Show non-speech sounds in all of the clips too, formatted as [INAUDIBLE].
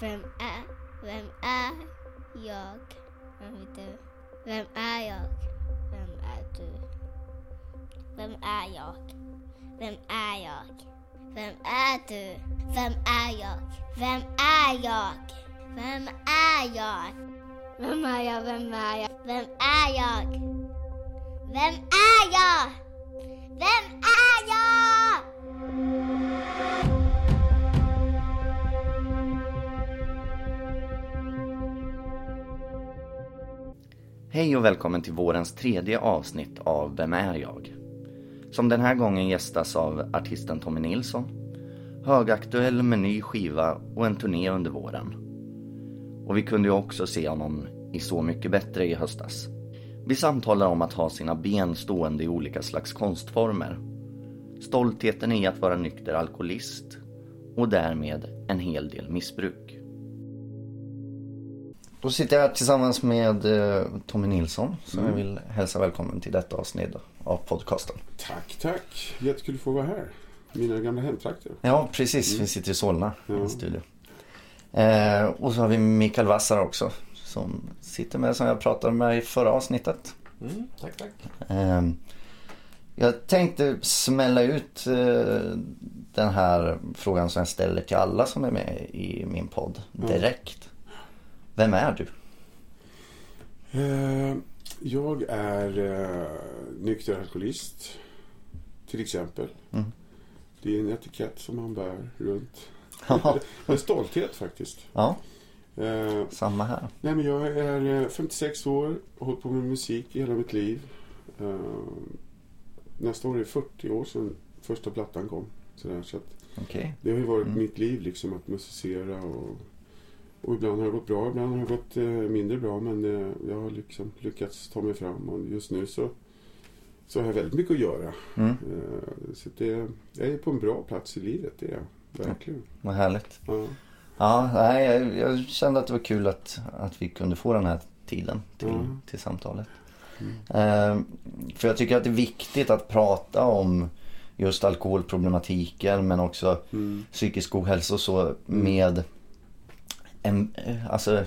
Vem är, vem är jag? Vem du? Vem är jag? Vem är du? Vem är jag? Vem är jag? Vem är du? Vem är jag? Vem är jag? Vem är jag? Vem är jag? Vem är jag? Vem är jag? Vem är jag? Vem är Hej och välkommen till vårens tredje avsnitt av Vem är jag? Som den här gången gästas av artisten Tommy Nilsson. Högaktuell med ny skiva och en turné under våren. Och vi kunde ju också se honom i Så mycket bättre i höstas. Vi samtalar om att ha sina ben stående i olika slags konstformer. Stoltheten i att vara nykter alkoholist och därmed en hel del missbruk. Då sitter jag här tillsammans med eh, Tommy Nilsson som jag vill hälsa välkommen till detta avsnitt av podcasten. Tack, tack. Jättekul att få vara här. Mina gamla hemtrakter. Ja, precis. Vi sitter i Solna i en studio. Eh, och så har vi Mikael Wassar också som sitter med som jag pratade med i förra avsnittet. Mm, tack, tack. Eh, jag tänkte smälla ut eh, den här frågan som jag ställer till alla som är med i min podd direkt. Vem är du? Eh, jag är eh, nykter alkoholist. Till exempel. Mm. Det är en etikett som man bär runt. [LAUGHS] Med [LAUGHS] stolthet faktiskt. ja, Eh, samma här. nej, men jag är eh, 56 år och har hållit på med musik i hela mitt liv. Eh, nästa år är det 40 år sedan första plattan kom. Sådär, så att Okej. Det har ju varit Mm. mitt liv liksom att musicera och, och ibland har det gått bra, ibland har det gått eh, mindre bra men eh, jag har liksom lyckats ta mig fram och just nu så, så har jag väldigt mycket att göra. Mm, Eh, så det, jag är på en bra plats i livet, det är jag. Verkligen. vad härligt. Ja. Ja, nej, jag, jag kände att det var kul att, att vi kunde få den här tiden till, Mm. till samtalet. Eh, för jag tycker att det är viktigt att prata om just alkoholproblematiken men också Mm. psykisk ohälsa och så med en, eh, alltså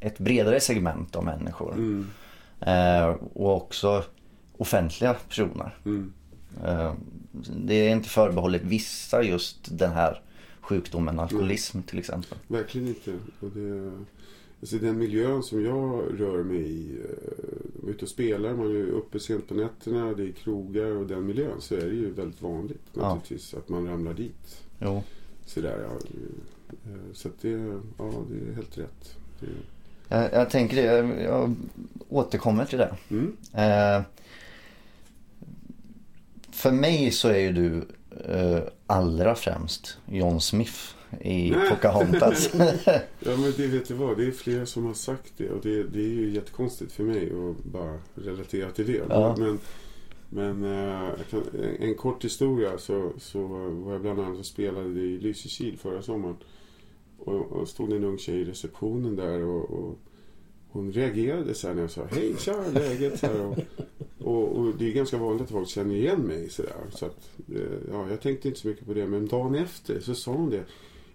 ett bredare segment av människor. Mm. Eh, och också offentliga personer. Mm. Eh, det är inte förbehållet vissa just den här sjukdomen alkoholism till exempel. Verkligen inte. Och det, alltså den miljön som jag rör mig i, eh, ute och spelar, man är uppe sent på nätterna, det är krogar och den miljön så är det ju väldigt vanligt Ja. naturligtvis att man ramlar dit. Jo. Sådär ja. Eh, Så det, ja, det är helt rätt. Det, Jag, jag tänker det, jag, återkommer till det. mm. Eh, för mig så är ju du eh, allra främst John Smith i Nej. Pocahontas. [LAUGHS] Ja men det vet du vad, det är flera som har sagt det och det, det är ju jättekonstigt för mig att bara relatera till det. Ja. Men, men eh, kan, en, en kort historia så, så var jag bland annat och spelade i Lysekil förra sommaren. Och, och stod en ung tjej i receptionen där och, och hon reagerade så när jag sa hej tja läget här, och, och, och det är ganska vanligt att folk känner igen mig så där. Så att, eh, ja, jag tänkte inte så mycket på det men dagen efter så sa hon det.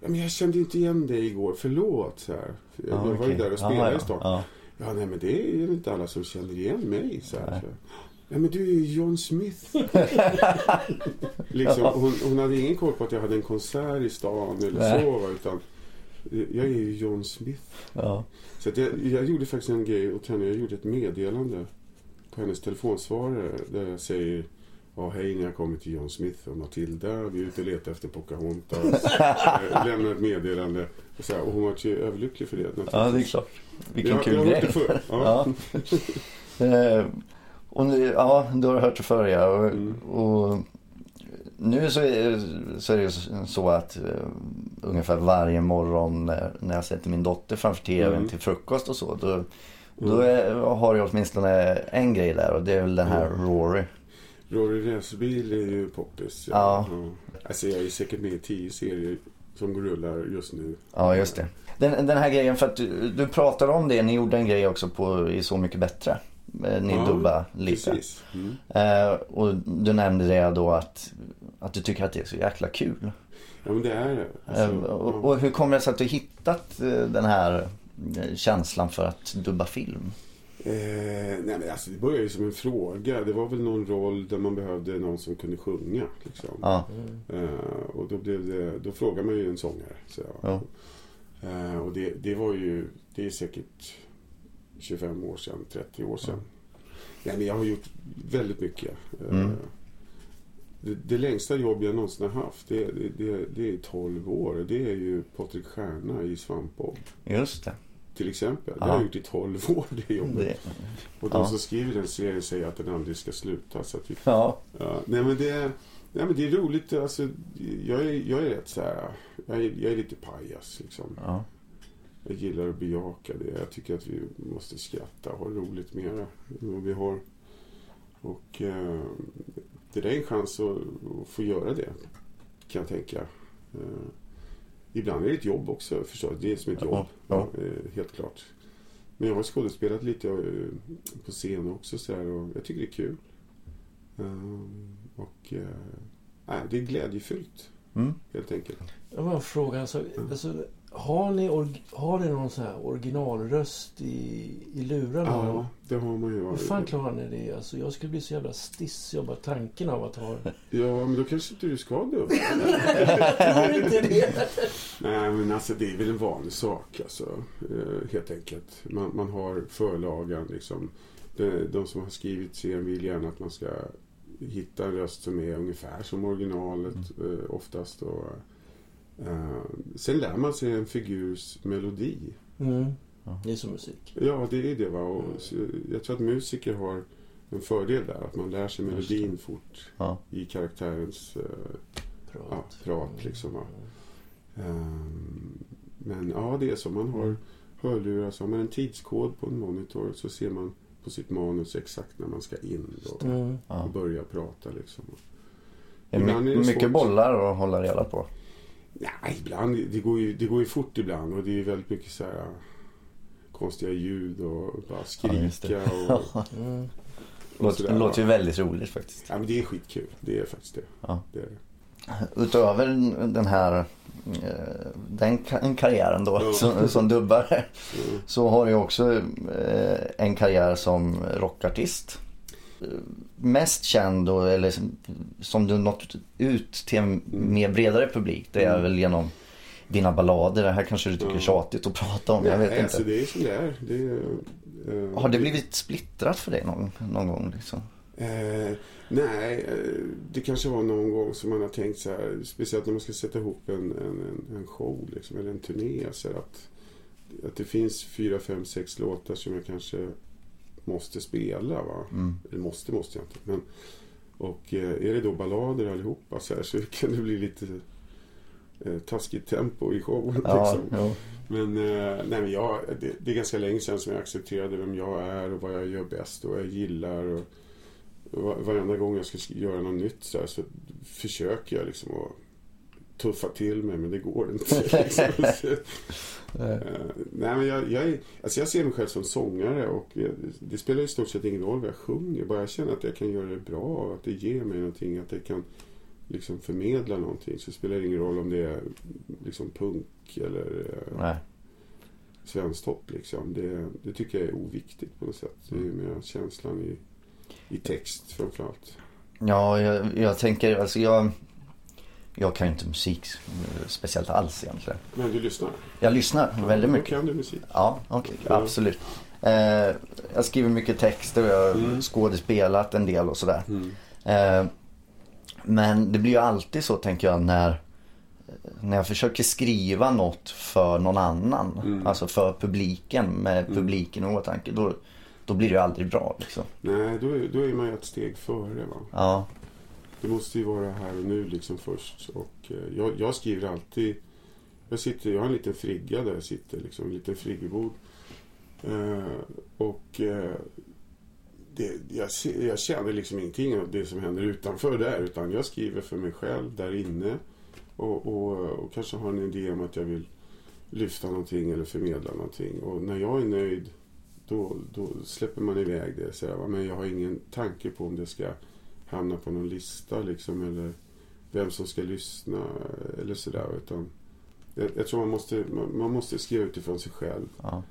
Ja, men jag kände inte igen dig igår, förlåt. Så här. Jag, Ja, jag var ju där och spelade ja, i stan. ja. Ja, nej men det är inte alla som känner igen mig. Så här. Så, ja, men du är ju John Smith. [LAUGHS] liksom, hon, hon hade ingen koll på att jag hade en konsert i stan eller Nej. så. Utan jag är ju John Smith. Ja. Så jag, jag gjorde faktiskt en grej åt henne. Jag gjorde ett meddelande på hennes telefonsvarare där jag säger Ja, hej, ni har kommit till John Smith och Matilda. Vi är ute och letar efter Pocahontas. [LAUGHS] Lämnar ett meddelande. Och, så här, och hon var ju överlycklig för det. ja, det är klart. Vilken jag, kul jag grej. förr. Ja. Ja. Eh, och nu, ja, du har hört det förr ja. Och, Mm. och nu så är, så är det ju så att uh, ungefär varje morgon när, när jag sätter min dotter framför tvn Mm. till frukost och så. Då, då är, har jag åtminstone en grej där och det är väl den här Mm. Rory. Rory Racerbil är ju poppis. Ja. Alltså jag är säkert med i tio serier som rullar just nu. Ja, just det. Den, den här grejen, för att du, du pratade om det, ni gjorde en grej också på i Så Mycket Bättre. Eh, Ni Ja, lite. Mm. Eh, och du nämnde det då att, att du tycker att det är så jäkla kul. Ja, men det är det. Alltså, Eh, och, och hur kommer det sig att du hittat eh, den här eh, känslan för att dubba film? Eh, nej men alltså det började ju som en fråga. Det var väl någon roll där man behövde någon som kunde sjunga. Liksom. Ja, Eh, och då, blev det, då frågade man ju en sångare. Så, Ja. eh, och det, det var ju, det är säkert 25 år sedan, 30 år sedan. Nej, men jag har gjort väldigt mycket. Eh, Mm. det, det längsta jobb jag någonsin har haft det, det, det, det är 12 år. Det är ju Patrik Stjärna i Svampbob. just det. Till exempel. Det Ja. har jag gjort i 12 [LAUGHS] år det jobbet. det Och de ja. som skriver den serien säger att den aldrig ska sluta. Så att vi, ja, ja, nej, men det, är- nej men det är roligt. Alltså, jag, är, jag är rätt så här. Jag är, jag är lite pajas liksom. ja. Jag gillar att bejaka det. Jag tycker att vi måste skratta och ha roligt mera än vad vi har. Och eh, det där är en chans att, att få göra det. Kan jag tänka. Eh, ibland är det ett jobb också förstås. Det är som ett Ja, jobb. ja. Eh, helt klart. Men jag har skådespelat lite eh, på scen också så här, och jag tycker det är kul. Eh, och eh, det är glädjefyllt Mm. helt enkelt. Jag har en fråga. Alltså, alltså, har, ni org, har ni någon sån här originalröst i, i lurarna? Ja, det har man ju. Hur fan klarar ni det? Alltså, jag skulle bli så jävla stissig av bara tanken av att ha... Ja, men då kanske inte du ska dö. Tror inte det? Nej, men alltså det är väl en vanlig sak alltså. Eh, helt enkelt. Man, man har förlagan liksom. De, de som har skrivit serien vill gärna att man ska hitta en röst som är ungefär som originalet eh, oftast. Och, sen lär man sig en figurs melodi. Mm. Det är som musik. Ja, det är det va. Och, jag tror att musiker har en fördel där. Att man lär sig melodin fort Ja. i karaktärens eh, Prat. ja, prat liksom. Va? Ehm, Men ja, det är så. Man har hörlurar, så har man en tidskod på en monitor så ser man på sitt manus exakt när man ska in då, Mm. Och börja prata. Liksom. Det är är my- det mycket svårt. bollar att hålla reda på. Nej, ibland. Det går, ju, det går ju fort ibland och det är väldigt mycket så här konstiga ljud och bara Ja, skrika. det. och, [LAUGHS] Mm. och Låter, sådär, låter ju väldigt roligt faktiskt. Ja, men det är skitkul. Det är faktiskt det. Ja. det, är det. Utöver den här eh, den ka- karriären då Ja. som, som dubbare Mm. så har du också eh, en karriär som rockartist. Mest känd då, eller som, som du nått ut till en mer bredare publik det är Mm. väl genom dina ballader. Det här kanske du tycker är Ja. tjatigt att prata om, jag vet Nej, inte. Alltså, det är som det är. Det är eh, Har det blivit splittrat för dig någon, någon gång? Liksom? Eh, nej, eh, det kanske var någon gång som man har tänkt så här, speciellt när man ska sätta ihop en, en, en, show liksom, eller en turné. Så att, att det finns fyra, fem, sex låtar som jag kanske måste spela. Va? Mm. Eller måste, måste jag inte. Men, och eh, är det då ballader allihopa så, här, så [LAUGHS] kan det bli lite eh, taskigt tempo i showen. Ja, liksom. jo. Men, eh, nej, men jag, det, det är ganska länge sedan som jag accepterade vem jag är och vad jag gör bäst och vad jag gillar. Och, och va- varenda gång jag ska sk- göra något nytt så, här, så försöker jag liksom att tuffa till mig men det går inte. Liksom. [LAUGHS] Så, eh, nej, men jag, jag, är, alltså jag ser mig själv som sångare och jag, det spelar i stort sett ingen roll vad jag sjunger. Bara jag känner att jag kan göra det bra och att det ger mig någonting. Att det kan liksom förmedla någonting. Så spelar det ingen roll om det är liksom punk eller eh, Nej. svensktopp liksom. Det, det tycker jag är oviktigt på något sätt. Det är Mm. mer känslan i, i text framförallt. Ja, jag, jag tänker, alltså jag, jag kan ju inte musik eh, speciellt alls egentligen. Men du lyssnar? Jag lyssnar väldigt Då mycket. kan du musik? Ja, Ja. absolut. Eh, jag skriver mycket texter och jag har Mm. skådespelat en del och sådär. Eh, men det blir ju alltid så tänker jag när, när jag försöker skriva något för någon annan. Mm. Alltså för publiken med Mm. publiken i åtanke. Då, då blir det ju aldrig bra liksom. Nej, då är, då är man ju ett steg före. Va? Ja, det måste ju vara här och nu liksom först. Och eh, jag, jag skriver alltid... Jag, sitter, jag har en liten frigga där jag sitter, liksom, en liten friggebod. Eh, och eh, det, jag, jag känner liksom ingenting av det som händer utanför där. Utan jag skriver för mig själv där inne. Och, och, och kanske har en idé om att jag vill lyfta någonting eller förmedla någonting. Och när jag är nöjd då, då släpper man iväg det. Så här. Men jag har ingen tanke på om det ska hamna på någon lista liksom. Eller vem som ska lyssna eller sådär. Utan jag, jag tror man måste, man, man måste skriva utifrån sig själv. Ja.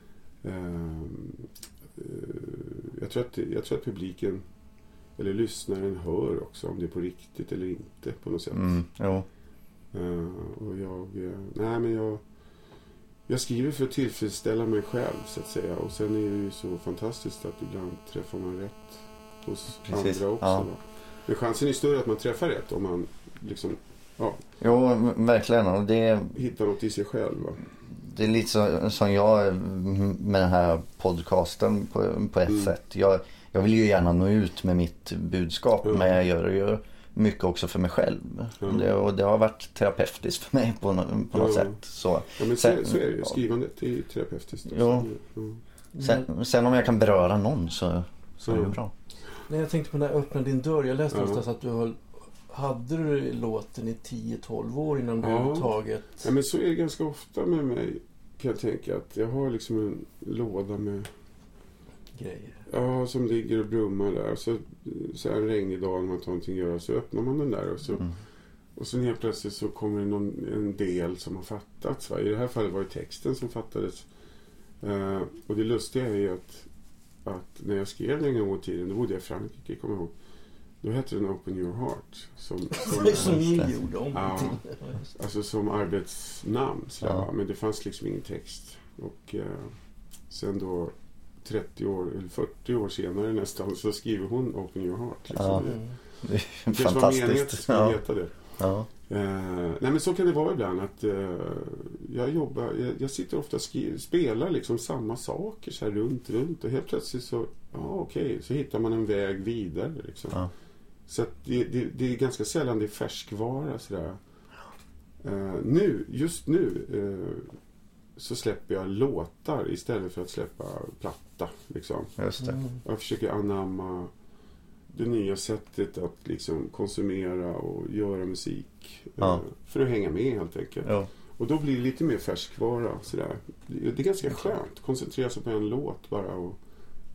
Eh, jag, tror att, jag tror att publiken eller lyssnaren hör också om det är på riktigt eller inte på något sätt. Mm, jo. Eh, och jag, eh, nej men jag, jag skriver för att tillfredsställa mig själv så att säga. Och sen är det ju så fantastiskt att ibland träffar man rätt hos Precis, andra också. ja. Men chansen är större att man träffar rätt om man liksom Jo, m- verkligen. Och det, hittar något i sig själv. Va? det är lite så, som jag med den här podcasten på, på ett Mm. sätt. Jag, jag vill ju gärna nå ut med mitt budskap Mm. men jag gör det ju mycket också för mig själv. Mm. Det, och det har varit terapeutiskt för mig på, på något sätt. Så, Ja, men Sen- så är det ju. Skrivandet är ju terapeutiskt. Jo. Mm. sen, sen om jag kan beröra någon så, så är det bra. Nej, jag tänkte på den där öppna din dörr. Jag läste Ja. någonstans att du höll, hade du låten i 10-12 år innan du Ja. överhuvudtaget... Ja, men så är det ganska ofta med mig. Kan jag tänka att jag har liksom en låda med grejer. Ja, som ligger och brummar där. Så, så här en regnig dag när man tar någonting att göra så öppnar man den där och så, Mm. och sen helt plötsligt så kommer det någon, en del som har fattats. Va? I det här fallet var det texten som fattades. Eh, och det lustiga är ju att, att när jag skrev den en gång i tiden, då bodde jag i Frankrike, kommer jag ihåg. Då hette den Open Your Heart. Som, [LAUGHS] som, Som ni det. gjorde om Ja. alltså som arbetsnamn. Så Ja. Men det fanns liksom ingen text. Och eh, sen då 30 år, eller 40 år senare nästan, så skriver hon Open Your Heart. Liksom. Ja. Det-. Det är Det kanske var meningen att det fantastiskt. skulle Ja. heta det. Ja. Eh, nej men så kan det vara ibland att eh, jag jobbar, jag, jag sitter ofta och skriver, spelar liksom samma saker så här runt, runt och helt plötsligt så, ja okej, så hittar man en väg vidare liksom. Ja. Så att det, det, det är ganska sällan det är färskvara sådär. Eh, nu, just nu eh, så släpper jag låtar istället för att släppa platta liksom. Just det. Jag försöker anamma det nya sättet att liksom konsumera och göra musik. Ja. eh, För att hänga med helt enkelt. Jo. Och då blir det lite mer färskvara. Sådär. Det är ganska skönt. Koncentrera sig på en låt bara och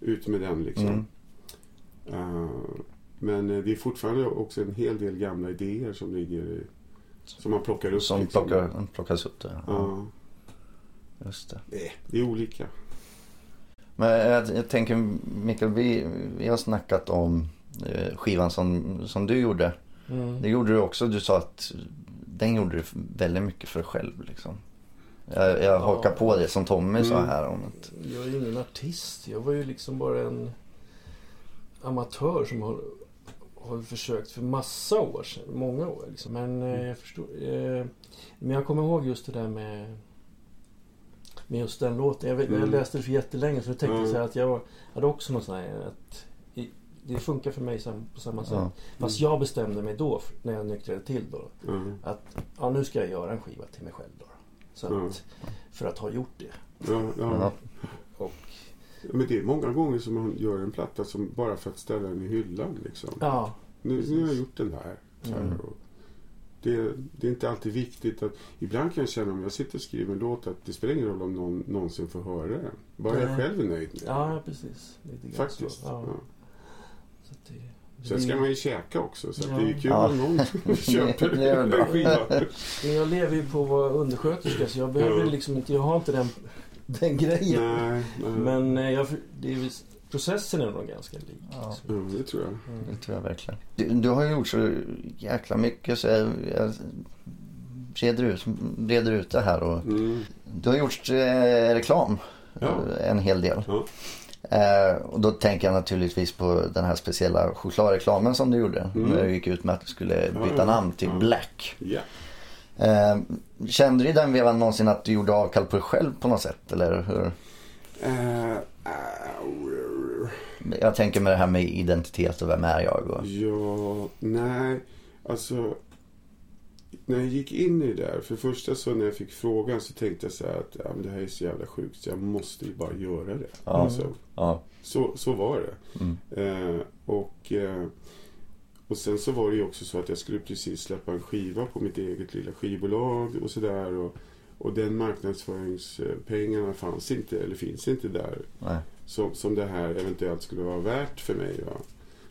ut med den liksom. Mm. Eh, men eh, det är fortfarande också en hel del gamla idéer som ligger i, som man plockar upp. Som liksom. plockar, plockas upp där. Ja, Ja, just det. det, det är olika. Men jag, jag tänker Mikael, vi, vi har snackat om skivan som, som du gjorde. Mm. Det gjorde du också. Du sa att den gjorde du väldigt mycket för själv. Liksom. Jag, jag Ja. hakar på det som Tommy sa Mm. här om att... Jag är ju ingen artist. Jag var ju liksom bara en amatör som har, har försökt för massa år sedan. Många år liksom. Men eh, jag förstår. Eh, men jag kommer ihåg just det där med med just den låten. Jag, vet, Mm. jag läste det för jättelänge så jag tänkte Mm. så att jag hade också något sånt här att det funkar för mig på samma sätt. Ja. Fast jag bestämde mig då, när jag nyktrade till då, Ja, att ja, nu ska jag göra en skiva till mig själv då. Så att, Mm. För att ha gjort det. ja, ja. Ja. Och Men det är många gånger som man gör en platta som bara för att ställa den i hyllan. Liksom. ja, Nu, nu har jag gjort den där. Här, Mm. och det, det är inte alltid viktigt att... Ibland kan jag känna om jag sitter och skriver en låt att det spelar ingen roll om någon någonsin får höra den. Bara jag Nej. själv är nöjd med den. ja precis. Faktiskt. Så. Ja. Ja. Så att det, Sen ska man ju käka också så att det är kul Ja. om någon [LAUGHS] [LAUGHS] köper Det är skiva. Men jag lever ju på att vara undersköterska så jag behöver Ja. liksom inte, jag har inte den, den grejen. Nej, nej. Men eh, jag, det är, processen är nog ganska lik. Ja. Ja, det tror jag. Mm. Det tror jag verkligen. Du, du har ju gjort så jäkla mycket så jag, jag reder, ut, reder ut det här. Och, Mm. du har gjort eh, reklam Ja. eh, en hel del. Ja. Eh, och då tänker jag naturligtvis på den här speciella chokladreklamen som du gjorde. Mm. När du gick ut med att du skulle byta namn till. Black. Ja. Eh, kände du i den vevan någonsin att du gjorde avkall på dig själv på något sätt? Eller hur? Eh, au. Jag tänker med det här med identitet och vem är jag? Och... Ja, nej. Alltså, när jag gick in i det där. För det första så när jag fick frågan så tänkte jag så här att ja, men det här är så jävla sjukt så jag måste ju bara göra det. Ja. Alltså, Ja. så, så var det. Mm. Eh, och, eh, och sen så var det ju också så att jag skulle precis släppa en skiva på mitt eget lilla skivbolag och sådär. Och, och den marknadsföringspengarna fanns inte, eller finns inte där Nej. som, som det här eventuellt skulle vara värt för mig. Va?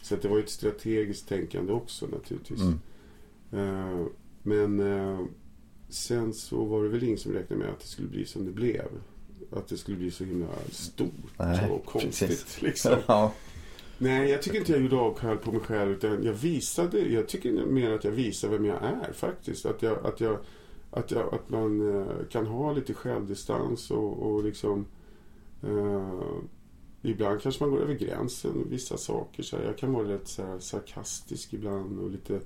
Så att det var ju ett strategiskt tänkande också naturligtvis. Mm. Eh, men eh, sen så var det väl ingen som räknade med att det skulle bli som det blev. Att det skulle bli så himla stort Nej, och konstigt. precis. Liksom. [LAUGHS] Ja. Nej, jag tycker inte jag gjorde avkall på mig själv. Utan jag visade, jag tycker mer att jag visar vem jag är faktiskt. Att, jag, att, jag, att, jag, att man eh, kan ha lite självdistans och, och liksom... Eh, ibland kanske man går över gränsen vissa saker. Så här, jag kan vara rätt så sarkastisk ibland och lite...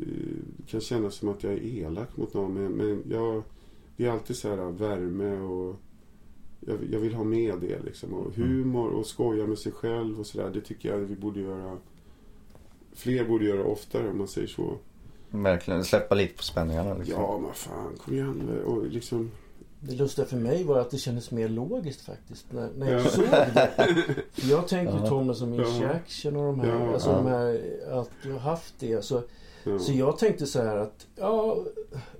Eh, kan kännas som att jag är elak mot någon. Men, men jag, det är alltid så här värme och... Jag, jag vill ha med det liksom. Och humor och skoja med sig själv och sådär. Det tycker jag vi borde göra... Fler borde göra oftare om man säger så. Verkligen, släppa lite på spänningarna. Liksom. Ja, men fan, kom igen. Och liksom... Det lustiga för mig var att det kändes mer logiskt faktiskt när, när jag Ja. såg det. [LAUGHS] Jag tänkte Ja. Tommy som Ja. Inch Action och de här, Ja. alltså Ja. de här, att du har haft det. Så, Så jag tänkte så här att, ja,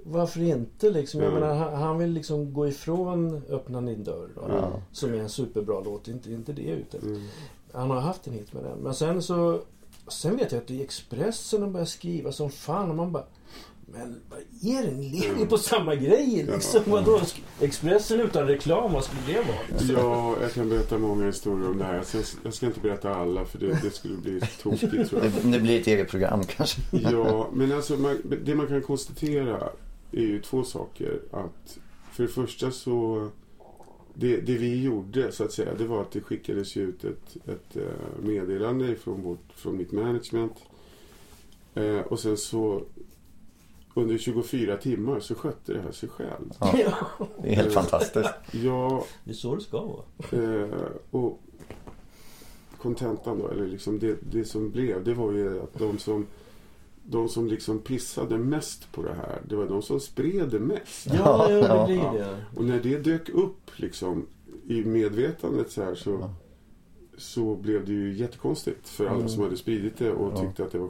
varför inte liksom? Jag Ja. menar, han, han vill liksom gå ifrån Öppna din dörr då, Ja. Som är en superbra låt, inte, inte det ute. Mm. Han har haft en hit med den. Men sen så, sen vet jag att i Expressen de började skriva som fan och man bara men vad är det? Ni lever ju på samma grej liksom. Ja. Vadå? Expressen utan reklam, vad skulle det vara? Ja, jag kan berätta många historier om det här. Jag, jag ska inte berätta alla för det, det skulle bli tokigt tror jag. Det, det blir ett eget program kanske. Ja, men alltså man, det man kan konstatera är ju två saker. Att för det första så det, det vi gjorde så att säga det var att det skickades ut ett, ett eh, meddelande från, vårt, från mitt management. Eh, och sen så under 24 timmar så skötte det här sig själv. Ja. Det är helt fantastiskt. Ja, Det är så det ska vara. Eh, och kontentan då, eller liksom det, det som blev, det var ju att de som de som liksom pissade mest på det här, det var de som spred det mest. Ja, ja, Ja. det blir det. Och när det dök upp liksom i medvetandet så här så, Ja. så blev det ju jättekonstigt för alla Mm. som hade spridit det och Ja. tyckte att det var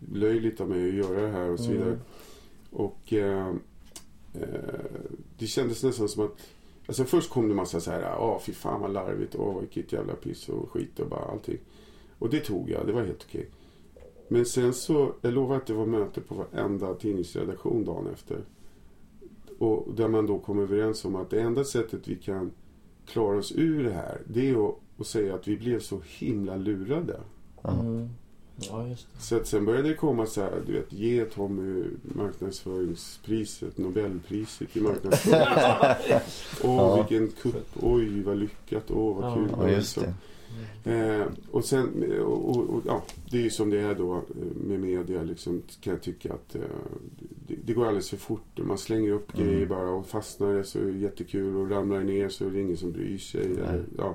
skitlöjligt av mig att göra det här och så vidare. Mm. Och eh, eh, det kändes nästan som att Alltså först kom det massa så här, ja fy fan vad larvigt, åh vilket jävla piss och skit och bara allting. Och det tog jag, det var helt okej. Men sen så, jag lovar att det var möte på varenda tidningsredaktion dagen efter. Och där man då kom överens om att det enda sättet vi kan klara oss ur det här, det är att, att säga att vi blev så himla lurade. Mm. Ja, just det. Så att sen började det komma så här, du vet, ge Tommy marknadsföringspriset, Nobelpriset i marknadsföring. [LAUGHS] Åh, Ja. vilken kupp, oj vad lyckat, åh vad Ja. kul. Ja, just det. Eh, och sen, och, och, och, ja, det är ju som det är då eh, med media liksom, kan jag tycka att eh, det, det går alldeles för fort. Man slänger upp Mm. grejer bara och fastnar det så är det jättekul och ramlar ner så är det ingen som bryr sig. Eller, ja.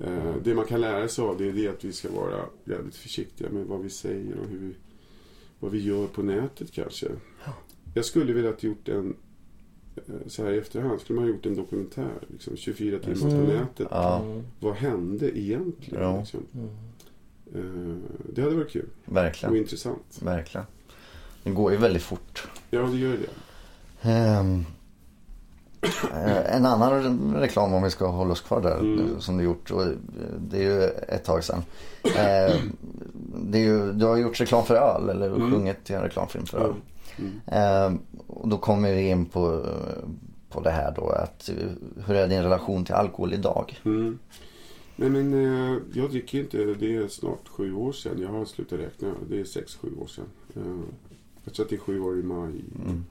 Eh, det man kan lära sig av det är det att vi ska vara jävligt försiktiga med vad vi säger och hur vi, vad vi gör på nätet kanske. Jag skulle vilja att gjort en eh, så här i efterhand skulle man ha gjort en dokumentär. Liksom, 24 timmar på Mm. nätet. Ja, Mm. Vad hände egentligen? Ja. Liksom? Mm. Eh, det hade varit kul och verkligen. intressant. Verkligen. Det går ju väldigt fort. Ja, det gör det. Ehm, eh, en annan reklam om vi ska hålla oss kvar där Mm. eh, som du gjort. Och eh, det är ju ett tag sedan. Ehm, det är ju, du har gjort reklam för öl eller Mm. sjungit till en reklamfilm för öl. Mm. Och då kommer vi in på, på det här då att eh, hur är din relation till alkohol idag? Mm. Nej, men eh, jag dricker inte. Det är snart sju år sedan. Jag har slutat räkna. Det är sex, sju år sedan. Eh, jag tror att det är sju år i maj. Mm.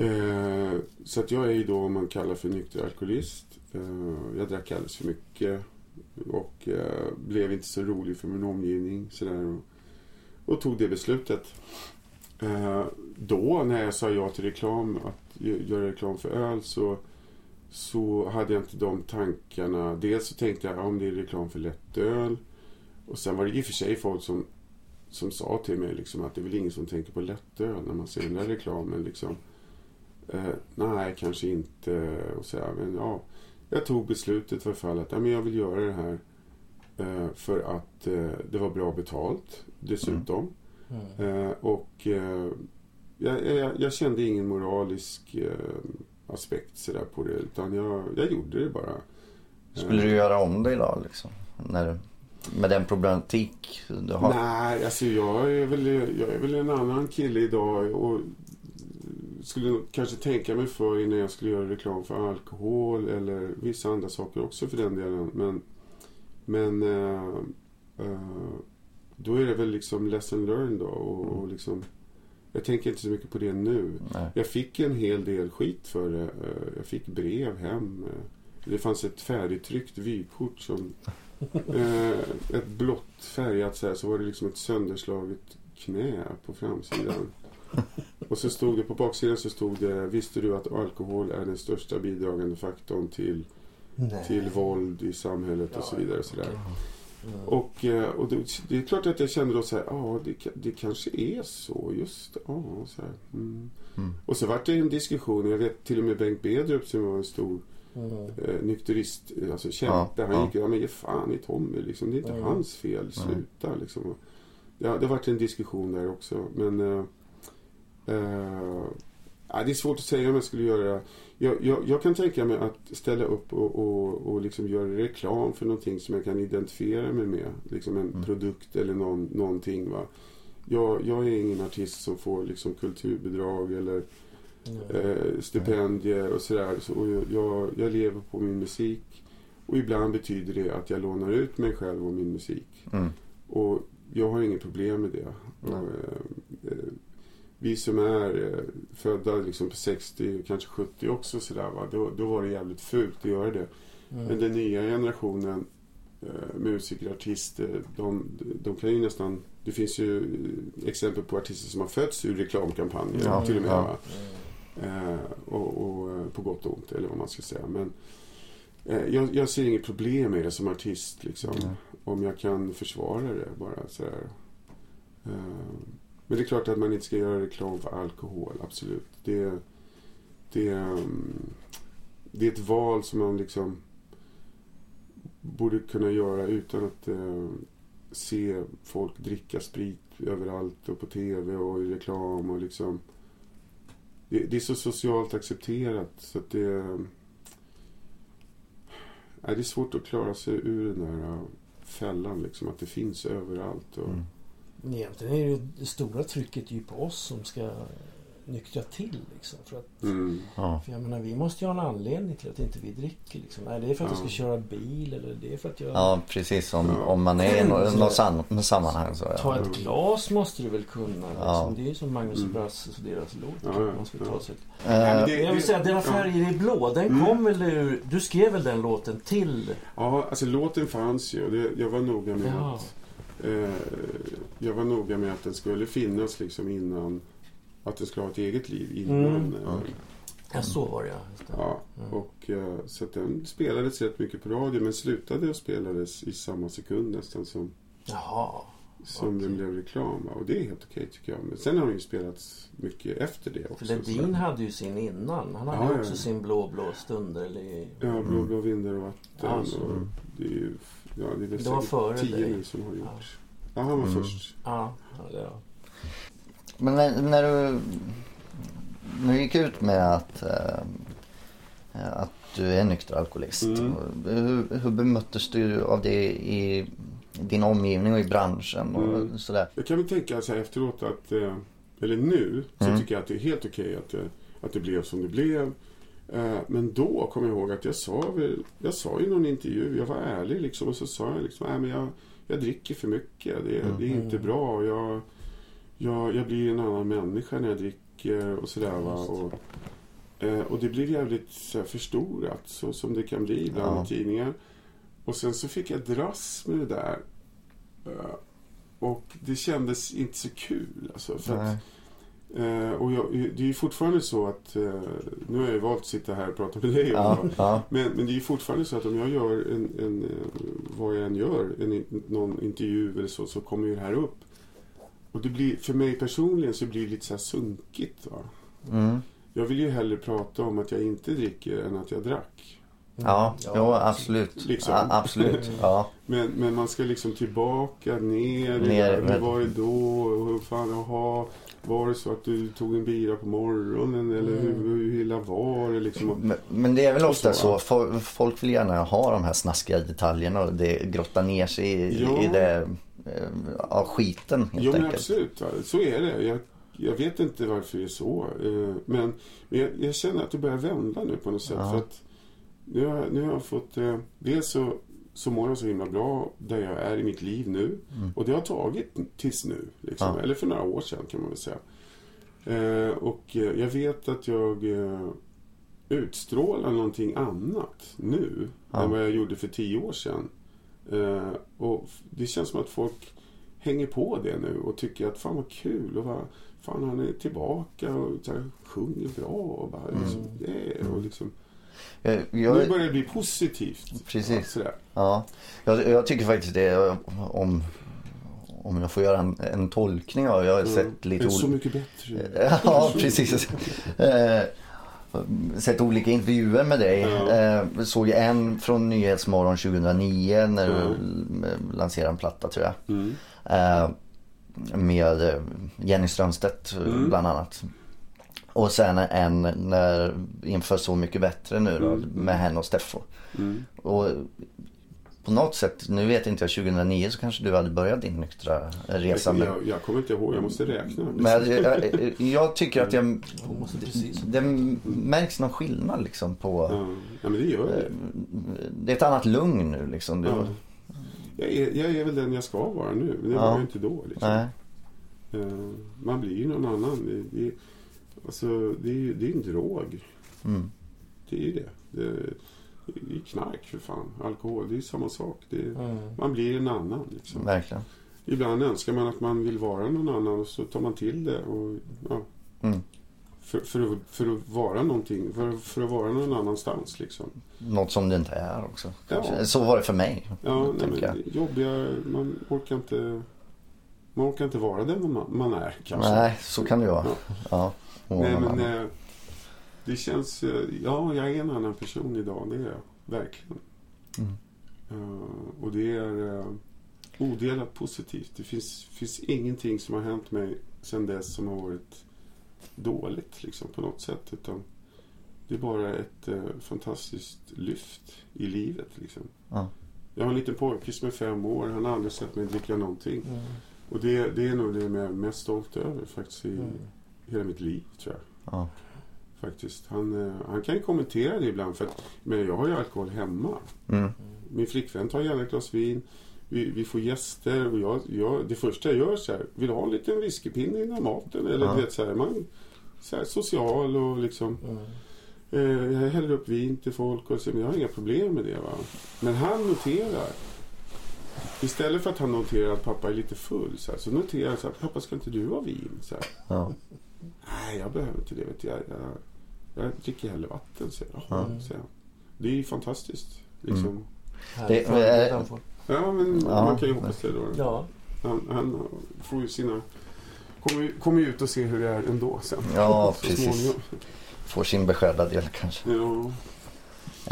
Eh, så att jag är ju då om man kallar för nykter alkoholist. Eh, jag drack alldeles för mycket. Och eh, blev inte så rolig för min omgivning. Sådär, och, och tog det beslutet. Eh, då när jag sa ja till reklam, att göra reklam för öl så, så hade jag inte de tankarna. Dels så tänkte jag om det är reklam för lättöl. Och sen var det i och för sig folk som, som sa till mig liksom, att det är väl ingen som tänker på lättöl när man ser den där reklamen. Liksom. Eh, nej, kanske inte. Och så här, men ja, jag tog beslutet för fall att ja, men jag vill göra det här eh, för att eh, det var bra betalt dessutom. Mm. Eh, och eh, jag, jag, jag kände ingen moralisk eh, aspekt så där på det utan jag, jag gjorde det bara. Skulle du göra om det idag liksom? När, med den problematik du har? Nej, alltså jag är, väl, jag är väl en annan kille idag och skulle kanske tänka mig för innan jag skulle göra reklam för alkohol eller vissa andra saker också för den delen. Men, men eh, eh, då är det väl liksom lesson learned då. Och, och liksom, jag tänker inte så mycket på det nu. Nej. Jag fick en hel del skit för det. Eh, Jag fick brev hem. Eh, Det fanns ett färdigtryckt vykort som [LAUGHS] eh, ett blått färgat så här, så var det liksom ett sönderslaget knä på framsidan. Och så stod det på baksidan så stod det Visste du att alkohol är den största bidragande faktorn till, Nej. till våld i samhället och så vidare. Och, så där. Mm. och, eh, och det, det är klart att jag kände då så här, ja det, ka- det kanske är så, just det, ja, så här. Mm. Mm. Och så vart det en diskussion, jag vet till och med Bengt Bedrup som var en stor Mm. eh, nykterist, eh, alltså kämpe. Ja, han ja. gick ja men ge fan i Tommy liksom. Det är inte Mm. hans fel. Sluta liksom. Ja, det har varit en diskussion där också. Men eh, eh, det är svårt att säga om jag skulle göra jag, jag, jag kan tänka mig att ställa upp och, och, och liksom göra reklam för någonting som jag kan identifiera mig med. Liksom en Mm. produkt eller någon, någonting. Va? Jag, jag är ingen artist som får liksom kulturbidrag eller eh, stipendier och sådär. Så, och jag- jag, jag lever på min musik. Och ibland betyder det att jag lånar ut mig själv och min musik. Mm. Och jag har inget problem med det. Och, eh, eh, vi som är eh, födda liksom på 60, kanske 70 också sådär va. Då, då var det jävligt fult att göra det. Mm. Men den nya generationen eh, musiker, artister, de, de kan ju nästan... Det finns ju eh, exempel på artister som har fötts ur reklamkampanjer Ja, till och med. ja. Eh, och, och, eh, på gott och ont, eller vad man ska säga. Men eh, jag, jag ser inget problem med det som artist. Liksom, Nej. Om jag kan försvara det bara. Sådär. Eh, men det är klart att man inte ska göra reklam för alkohol, absolut. Det, det, ehm, det är ett val som man liksom borde kunna göra utan att eh, se folk dricka sprit överallt och på tv och i reklam och liksom det, det är så socialt accepterat så att det ehm, Nej, det är svårt att klara sig ur den där äh, fällan liksom att det finns överallt. Och, Mm. Egentligen är det, ju, det stora trycket ju på oss som ska nyktra till. Liksom, för, att, mm. Ja. för jag menar, vi måste ju ha en anledning till att inte vi dricker. Liksom. Nej, det är för att jag ska Ja. köra bil eller det är för att jag... ja, precis. Om, Ja. om man är i något, något sam- sammanhang så Ta ja. ett glas måste du väl kunna. Liksom. Ja. Det är ju som Magnus Mm. Brasses och deras låt. Ja, ja, man ska ja. ta sig. Men Eh, det- jag vill säga, Dina färger är blå. Den Mm. kom väl ur... Du skrev väl den låten till... Ja, alltså låten fanns ju det, jag var noga med Ja. att eh, jag var noga med att den skulle finnas liksom innan att den skulle ha ett eget liv innan. Mm. eh, Ja. Ja, så var det ja. Just det. Ja, Mm. och eh, så att den spelades rätt mycket på radio men slutade och spelades i samma sekund nästan som, Jaha. som den blev reklam. Och det är helt okej tycker jag. Men sen har den ju spelats mycket efter det För också. Ledin hade ju sin innan. Han hade Ja, också ja. sin blå, blå stunder. Eller... Ja, Blå, blå vindar och vatten. Ja, så. och det är ju, ja, det är väl Det var före tio dig. nu som har gjort. Ja. Ja, han var Mm. först. Ja, ja, det- ja. Men när, när du när du gick ut med att, eh, att du är nykter alkoholist. Mm. Hur, hur bemöttes du av det i din omgivning och i branschen och Mm. sådär? Jag kan väl tänka så här efteråt att, eh, eller nu, så Mm. tycker jag att det är helt okej att, det- att det blev som det blev. Eh, Men då kommer jag ihåg att jag sa, väl, jag sa i någon intervju, jag var ärlig liksom och så sa jag liksom, nej men jag, jag dricker för mycket. Det, Mm. det är inte bra. Jag, jag, jag blir en annan människa när jag dricker och sådär va. Och, eh, och det blir jävligt så förstorat så som det kan bli ibland Ja. tidningar. Och sen så fick jag dras med det där. Eh, Och det kändes inte så kul. Alltså, för att, Nej. Eh, och jag, det är ju fortfarande så att, eh, nu har jag ju valt att sitta här och prata med dig. Ja, om- ja, Men, men det är ju fortfarande så att om jag gör en, en eh, vad jag än gör, en, någon intervju eller så, så kommer ju det här upp. Och det blir, för mig personligen så blir det lite så här sunkigt. Va? mm. Jag vill ju hellre prata om att jag inte dricker än att jag drack. ja, jo, absolut. Liksom. Ja, absolut. Ja. Men, men man ska liksom tillbaka, ner, Ner, hur var det då? Hur fan, jaha, var det så att du tog en bira på morgonen? Eller Mm. hur, hur illa var. Liksom. Men, men det är väl ofta så, så. Folk vill gärna ha de här snaskiga detaljerna och det grottar ner sig i, Ja. i det, eh, ja, skiten helt Jo enkelt. absolut, så är det. Jag, jag vet inte varför det är så. eh, Men, jag, jag känner att det börjar vända nu på något sätt. Ja. För att nu, har, nu har jag fått... eh, Dels så, så mår jag så himla bra där jag är i mitt liv nu. Och det har tagit tills nu. Liksom. Mm. Ja. Eller för några år sedan kan man väl säga. Eh, och eh, jag vet att jag eh, utstrålar någonting annat nu Ja. än vad jag gjorde för tio år sedan. Eh, och det känns som att folk hänger på det nu och tycker att fan vad kul och vad, fan han är tillbaka och så här, sjunger bra och bara liksom, det och liksom, Jag, Nu jag, börjar det bli positivt. Precis. Sådär. ja, jag, jag tycker faktiskt det om, om jag får göra en, en tolkning av Jag har sett lite Mm. det är så olika... mycket bättre. [LAUGHS] Ja, precis. Eh, sett olika intervjuer med dig. Ja. Eh, såg en från Nyhetsmorgon 2009 när du Ja. l- lanserade en platta tror jag. Mm. Eh, med eh, Jenny Strömstedt eh, Mm. bland annat. Och sen en när, inför Så mycket bättre nu då Mm. med henne och Steffo. Mm. Och på något sätt, nu vet inte jag, 2009 så kanske du hade börjat din nyktra resa. Men, Jag, jag kommer inte ihåg, jag måste räkna. men jag, jag, jag tycker att jag, Jag det märks någon skillnad liksom på... Ja, ja, men det gör det. Det är ett annat lugn nu liksom. Du, Ja. Jag, är, jag är väl den jag ska vara nu, men det Ja. var jag inte då. Liksom. Nej. Eh, Man blir ju någon annan. Det, det, alltså, det, är, ju- det är en drog. Mm. Det är ju det. Det, det är knark för fan. Alkohol, det är samma sak. Det, Mm. Man blir en annan. Liksom. Verkligen. Ibland önskar man att man vill vara någon annan och så tar man till det. Och, ja, Mm. för, för, att, för att vara någonting, för, för att vara någon annanstans. Liksom. Något som det inte är också. Ja. Så var det för mig. Ja, nej, men är jobbiga, man orkar inte man orkar inte vara den man, man är kanske. Nej, så kan det ju vara. Ja. Ja. Och Nej, men eh, det känns... eh, Ja, jag är en annan person idag. Det är jag. Verkligen. Mm. Eh, och det är uh, odelat positivt. Det finns, finns ingenting som har hänt mig sedan dess som har varit dåligt liksom, på något sätt. Utan det är bara ett eh, fantastiskt lyft i livet. Liksom. Ja. Jag har en liten pojke som är fem år. Han har aldrig sett mig dricka någonting. Mm. Och det, det är nog det jag är mest stolt över faktiskt i Mm. hela mitt liv tror jag. Ja. Faktiskt. Han, eh, han kan ju kommentera det ibland för att men jag har ju alkohol hemma. Mm. Min flickvän tar gärna ett glas vin. Vi, vi får gäster och jag, jag, det första jag gör så här, vill du ha en liten whiskypinne innan maten? Eller Ja. du vet så här, man så här, social och liksom Mm. eh, jag häller upp vin till folk och så, men jag har inga problem med det va. Men han noterar Istället för att han noterar att pappa är lite full så, här, så noterar han så här, pappa ska inte du ha vin? Så här, Ja. Nej, jag behöver inte det. Vet du. Jag, jag, jag dricker hellre vatten, säger jag. Jaha, Mm. jag. Det är ju fantastiskt. Liksom. Härligt Det- framtid eh, han. Ja, men Ja. man kan ju hoppas det då. Ja. Han, han får ju sina... Kommer ju- kommer ju ut och se hur det är ändå sen. Ja, Så precis. småningom. Får sin beskärda del kanske. Ja.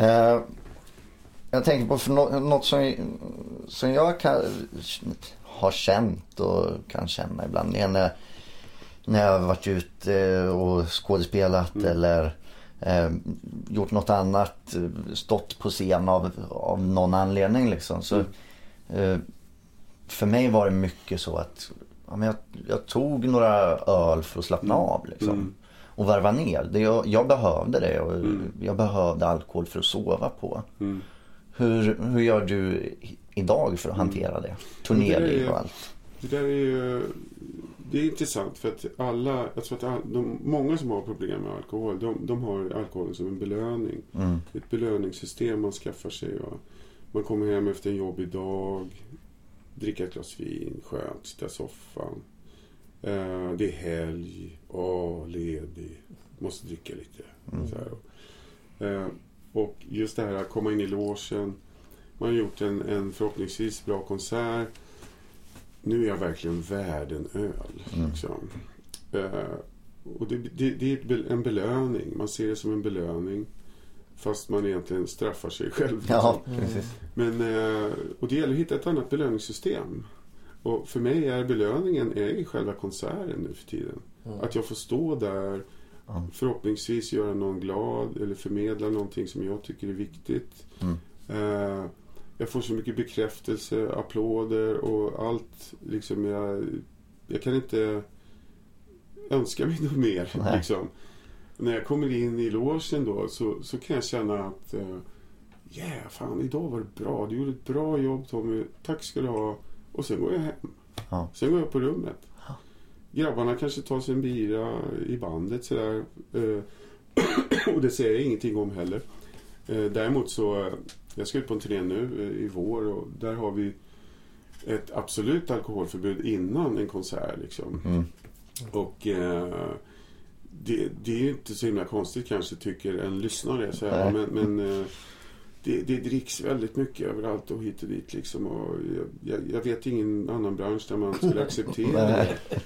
Eh, jag tänker på något som, som jag kan, har känt och kan känna ibland. Det är när, när jag har varit ute och skådespelat Mm. eller eh, gjort något annat. Stått på scen av, av någon anledning liksom. Så, Mm. eh, för mig var det mycket så att ja, men jag, jag tog några öl för att slappna Mm. av liksom. Mm. Och varva ner. Det, jag, jag behövde det och Mm. jag behövde alkohol för att sova på. Mm. Hur, hur gör du idag för att hantera det? Är- och allt. Det där är ju... Det är intressant för att alla, jag tror att all, de, många som har problem med alkohol, de, de har alkoholen som en belöning. Mm. Ett belöningssystem man skaffar sig. Va? Man kommer hem efter en jobbig dag, dricka ett glas vin, skönt, sitta i soffan. Eh, det är helg, åh, ledig, måste dricka lite. Mm. Så här. Eh, och just det här att komma in i logen. Man har gjort en, en förhoppningsvis bra konsert. Nu är jag verkligen värd en öl. Mm. Liksom. Eh, och det, det, det är en belöning. Man ser det som en belöning. Fast man egentligen straffar sig själv. Ja, Mm. precis. Men, eh, och det gäller att hitta ett annat belöningssystem. Och för mig är belöningen är själva konserten nu för tiden. Mm. Att jag får stå där Ja. Förhoppningsvis göra någon glad eller förmedla någonting som jag tycker är viktigt. Mm. Eh, jag får så mycket bekräftelse, applåder och allt. Liksom jag, jag kan inte önska mig något mer. Liksom. När jag kommer in i logen då så, så kan jag känna att eh, Yeah, fan idag var det bra. Du gjorde ett bra jobb Tommy. Tack ska du ha. Och sen går jag hem. Ja. Sen går jag på rummet. Grabbarna kanske tar sig en bira i bandet sådär. Eh, [CLEARS THROAT] och det säger jag ingenting om heller. Eh, däremot så, eh, jag ska ut på en turné nu i vår och där har vi ett absolut alkoholförbud innan en konsert. Liksom. Mm. Och eh, det, det är ju inte så himla konstigt kanske tycker en lyssnare. Så här, men men eh, det, det dricks väldigt mycket överallt och hit och dit. Liksom, och jag, jag, vet ingen annan bransch där man skulle acceptera [LAUGHS] Nej. det.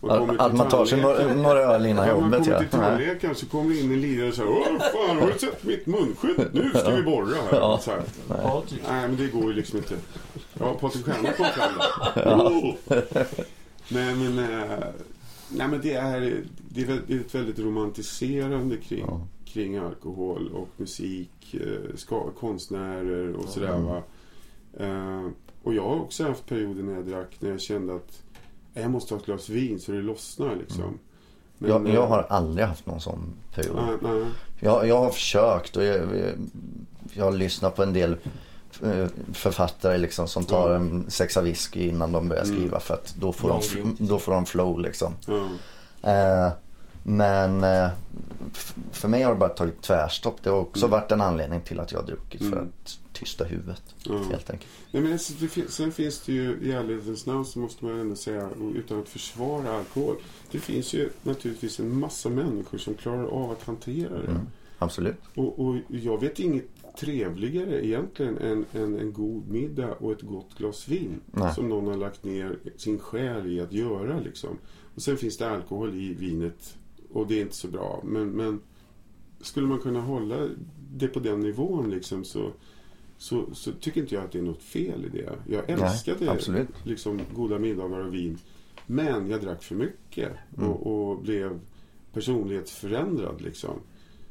Man Att, man tar sig några, öl innan Ja, man jobbet. kommer till tandläkaren så kommer det in en lirare och säger Åh fan har du sett mitt munskydd? Nu ska vi borra här. Ja. Så här. Patrik. Nej men det går ju liksom inte. Ja, Patrik Stjärna kom fram där. Oh! Nej men, eh, nej, men det, är, det är ett väldigt romantiserande kring, Ja. Kring alkohol och musik, eh, ska, konstnärer och sådär Mm. va. Eh, och jag har också haft perioder när jag drack när jag kände att "Nej, jag måste ha ett glas vin så det lossnar liksom. Men, Jag, jag eh, har aldrig haft någon sån period. nej, nej. Jag, jag har försökt och jag, jag har lyssnat på en del författare liksom som tar en sexa whisky innan de börjar Mm. skriva för att då får, de, då får de flow liksom. Eh, men eh, för mig har det bara tagit tvärstopp. Det har också Mm. varit en anledning till att jag har druckit för Mm. att tysta huvudet Ja. helt enkelt. Nej, men alltså, det sen finns det ju i ärlighetens namn så måste man ändå säga, utan att försvara alkohol. Det finns ju naturligtvis en massa människor som klarar av att hantera det. Mm. Absolut. Och, och jag vet inget trevligare egentligen än, än en god middag och ett gott glas vin. Nej. Som någon har lagt ner sin själ i att göra. Liksom. Och sen finns det alkohol i vinet och det är inte så bra. Men, men skulle man kunna hålla det på den nivån liksom, så, så, så tycker inte jag att det är något fel i det. Jag älskade absolut. liksom, goda middagar och vin. Men jag drack för mycket Mm. och, och blev personlighetsförändrad. Liksom.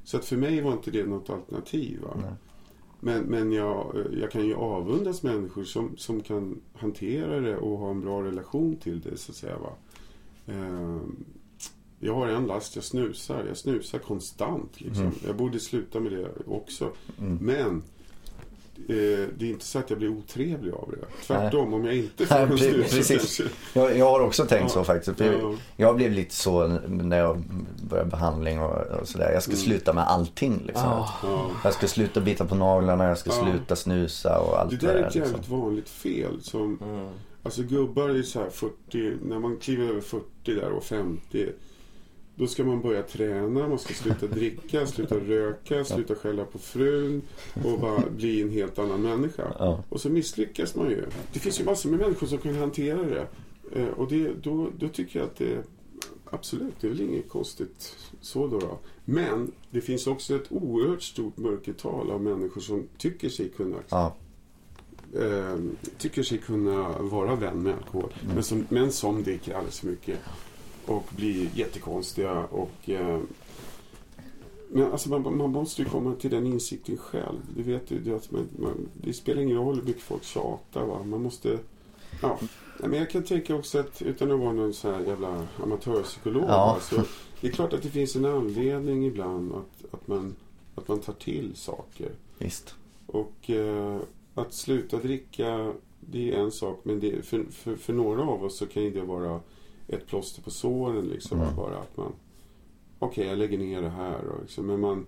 Så att för mig var inte det något alternativ. Nej. Men, men jag, jag kan ju avundas människor som, som kan hantera det och ha en bra relation till det. så att säga. Va? Ehm, jag har en last, jag snusar. Jag snusar konstant. Liksom. Mm. Jag borde sluta med det också. Mm. Men eh, det är inte så att jag blir otrevlig av det. Tvärtom, om jag inte [LAUGHS] får Nej, en snus precis. Jag, jag har också tänkt Ja. så faktiskt. För Ja. Jag blev lite så när jag började behandling och, och sådär. Jag ska Mm. sluta med allting liksom. Ja. Jag ska sluta bita på naglarna, jag ska Ja. sluta snusa och allt Det det där är där. ett Liksom. jävligt vanligt fel. Som, Mm. alltså gubbar är så här 40, när man kliver över 40 där och 50. Då ska man börja träna, man ska sluta dricka, sluta röka, sluta skälla på frun och bara bli en helt annan människa. Ja. Och så misslyckas man ju. Det finns ju massor med människor som kan hantera det. Eh, och det, då, då tycker jag att det absolut, det är väl inget konstigt så då, då. Men det finns också ett oerhört stort mörkertal av människor som tycker sig kunna Ja. eh, tycker sig kunna vara vän med alkohol. Men, som, men som dricker alldeles för mycket. Och blir jättekonstiga. Och, eh, men alltså man, man måste ju komma till den insikten själv. Du vet ju att man, man, det spelar ingen roll hur mycket folk tjatar. Va? Man måste... Ja. Men jag kan tänka också att utan att vara någon så här jävla amatörpsykolog. Ja. Så det är klart att det finns en anledning ibland att, att, man, att man tar till saker. Visst. Och eh, att sluta dricka, det är en sak. Men det, för, för, för några av oss så kan ju det vara ett plåster på såren. Liksom, Mm. Bara att man, okej jag lägger ner det här. Och, liksom, men man,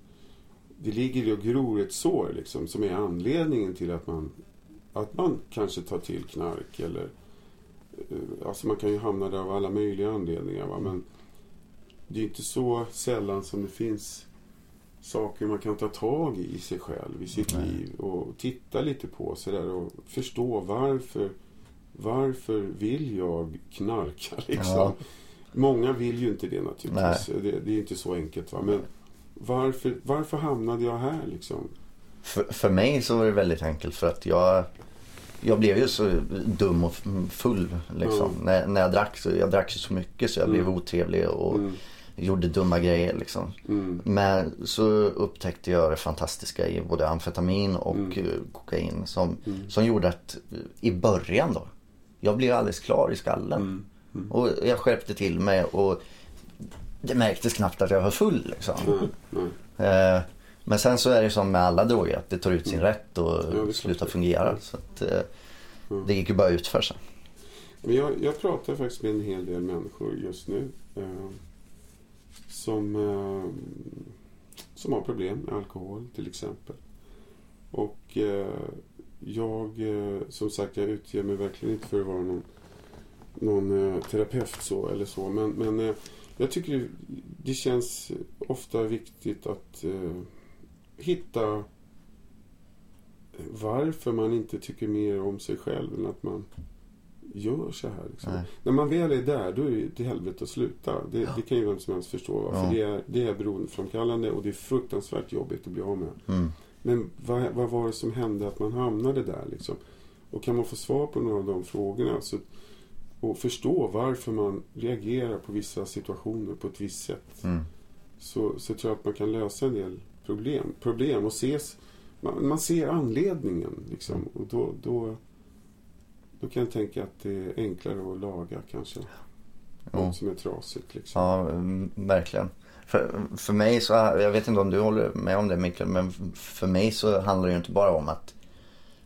det ligger ju och gror ett sår liksom, som är anledningen till att man, att man kanske tar till knark. Eller, eh, alltså man kan ju hamna där av alla möjliga anledningar. Va? Men det är inte så sällan som det finns saker man kan ta tag i i sig själv, i sitt Nej. liv och titta lite på sådär och förstå varför varför vill jag knarka [LAUGHS] liksom? Ja. Många vill ju inte det naturligtvis. Det, det är inte så enkelt. Va? Men varför, varför hamnade jag här liksom? För, för mig så var det väldigt enkelt för att jag jag blev ju så dum och full liksom. Ja. När, när jag drack så jag drack ju så mycket så jag blev Mm. otrevlig och Mm. gjorde dumma grejer liksom. Mm. Men så upptäckte jag det fantastiska i både amfetamin och Mm. eh, kokain som, Mm. som gjorde att eh, i början då, jag blev alldeles klar i skallen. Mm. Mm. Och jag skärpte till mig och det märktes knappt att jag var full liksom. Nej, nej. Eh, Men sen så är det som med alla droger att det tar ut sin rätt och Mm. Ja, slutar fungera. Så att, eh, Mm. det gick ju bara ut för sig. Men jag, jag pratar faktiskt med en hel del människor just nu eh, som, eh, som har problem med alkohol till exempel. Och eh, jag, eh, som sagt, jag utger mig verkligen inte för att vara någon, någon eh, terapeut så eller så. Men, men eh, jag tycker det, känns ofta viktigt att hitta varför man inte tycker mer om sig själv än att man gör så här. Liksom. När man väl är där, då är det till helvete att sluta. Det, det kan ju vem som helst förstå. Va? Ja. För det är, det är beroendeframkallande och det är fruktansvärt jobbigt att bli av med. Mm. Men vad, vad var det som hände att man hamnade där? Liksom? Och kan man få svar på några av de frågorna så, och förstå varför man reagerar på vissa situationer på ett visst sätt Mm. så, så tror jag att man kan lösa en del problem. problem och ses, man, man ser anledningen. Liksom, Mm. och då, då, då kan jag tänka att det är enklare att laga kanske. Något som är trasigt. Liksom. Ja, mm, verkligen. För, för mig så, jag vet inte om du håller med om det Mikael, men för mig så handlar det ju inte bara om att,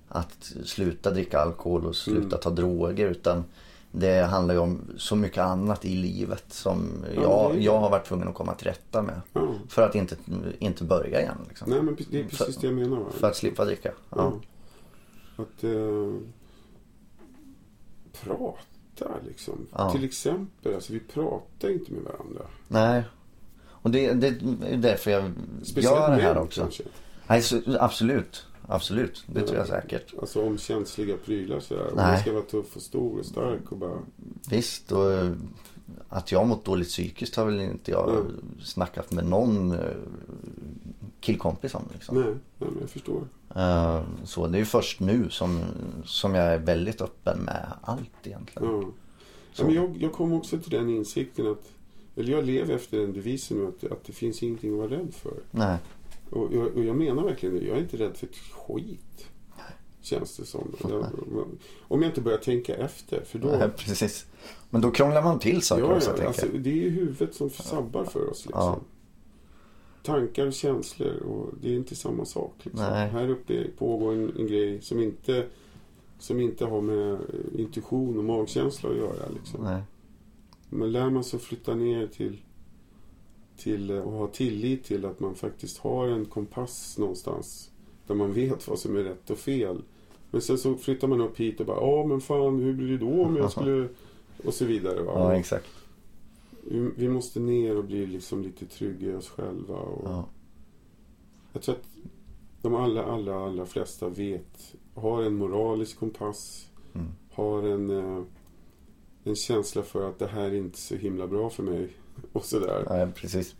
att sluta dricka alkohol och sluta Mm. ta droger utan det handlar ju om så mycket annat i livet som Ja, jag, jag har varit tvungen att komma till rätta med. Ja. För att inte, inte börja igen. Liksom. Nej, men det är precis För- det jag menar. Va? För att slippa dricka. Ja. Att eh, prata liksom. Till exempel, alltså vi pratar inte med varandra. Nej. Och det, det är därför jag gör det här också. kanske. Nej, så, absolut. Absolut. Det tror jag Ja. säkert. Alltså om känsliga prylar sådär. Nej. man ska vara tuff och stor och stark och bara... Visst, och eh, att jag mått dåligt psykiskt har väl inte jag Mm. snackat med någon eh, killkompis om. Liksom. Nej, nej men jag förstår. Eh, Så det är ju först nu som, som jag är väldigt öppen med allt egentligen. Ja. Ja, men jag, jag kom också till den insikten att... Eller jag lever efter den devisen nu att, att det finns ingenting att vara rädd för. Nej, Och jag, och jag menar verkligen det. Jag är inte rädd för ett skit. Känns det som. Jag, om jag inte börjar tänka efter. För då... nej, precis. Men då krånglar man till saker Ja, också, ja alltså, det är ju huvudet som sabbar för oss. Liksom. Ja. Tankar och känslor och det är inte samma sak. Liksom. Här uppe pågår en, en grej som inte, som inte har med eh, intuition och magkänsla att göra. Liksom. Nej. Men lär man sig att flytta ner till, till eh, och ha tillit till att man faktiskt har en kompass någonstans där man vet vad som är rätt och fel. Men sen så flyttar man upp hit och bara, ja men fan hur blir det då om jag skulle... [LAUGHS] Och så vidare. Va? Ja, exakt. Vi, vi måste ner och bli liksom lite trygga i oss själva. Och Ja. Jag tror att de allra, allra, allra flesta vet, har en moralisk kompass, Mm. har en, eh, en känsla för att det här är inte så himla bra för mig. [LAUGHS] Och sådär. ja, precis.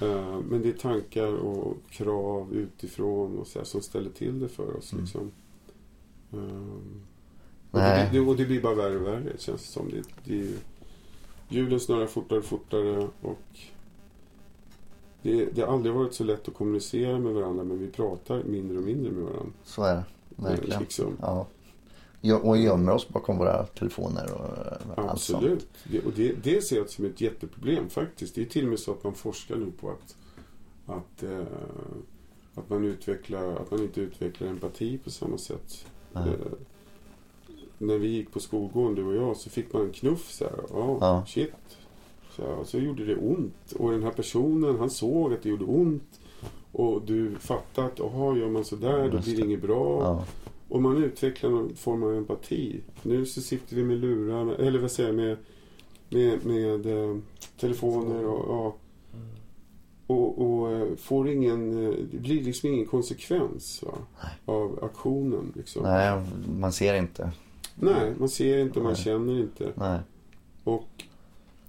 Eh, Men det är tankar och krav utifrån och så här, som ställer till det för oss. Mm. Liksom. Ehm, och, det, Nej. och det blir bara värre och värre känns det som. Det, det är ju, hjulen snurrar fortare och fortare och det, det har aldrig varit så lätt att kommunicera med varandra men vi pratar mindre och mindre med varandra. Så är det. Verkligen. Eh, Liksom. Ja. Och gömmer oss bakom våra telefoner och eh, allt sånt. Absolut. Det, och det, det ser jag som ett jätteproblem faktiskt. Det är till och med så att man forskar nu på att, att, eh, att, man, utvecklar, att man inte utvecklar empati på samma sätt. Eh, när vi gick på skolgården, du och jag, så fick man en knuff så här. Ja, Ja. shit. Så, här, och så gjorde det ont. Och den här personen, han såg att det gjorde ont. Och du fattade att, jaha, gör man sådär, då blir det. inget bra. Ja. Och man utvecklar någon form av empati. Nu så sitter vi med lurar, eller vad säger jag, med, med, med eh, telefoner och, ja, och, och eh, får ingen, eh, det blir liksom ingen konsekvens va, av aktionen. Liksom. Nej. Nej, man ser inte. man ser inte, man Nej. känner inte. Nej. Och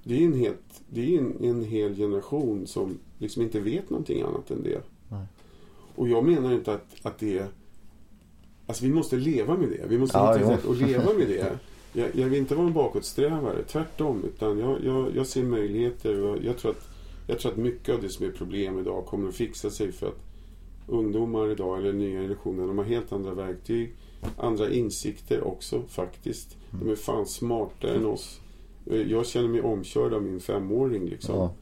det är en, helt, det är en, en hel generation som liksom inte vet någonting annat än det. Nej. Och jag menar inte att, att det är... Alltså vi måste leva med det. Vi måste Ja, hitta sätt att leva med det. [LAUGHS] Jag, jag vill inte vara en bakåtsträvare, tvärtom. Utan jag, jag, jag ser möjligheter och jag, tror att Jag tror att mycket av det som är problem idag kommer att fixa sig för att ungdomar idag, eller nya generationer, de har helt andra verktyg. Andra insikter också faktiskt. De är fan smartare än oss. Jag känner mig omkörd av min femåring liksom. Ja.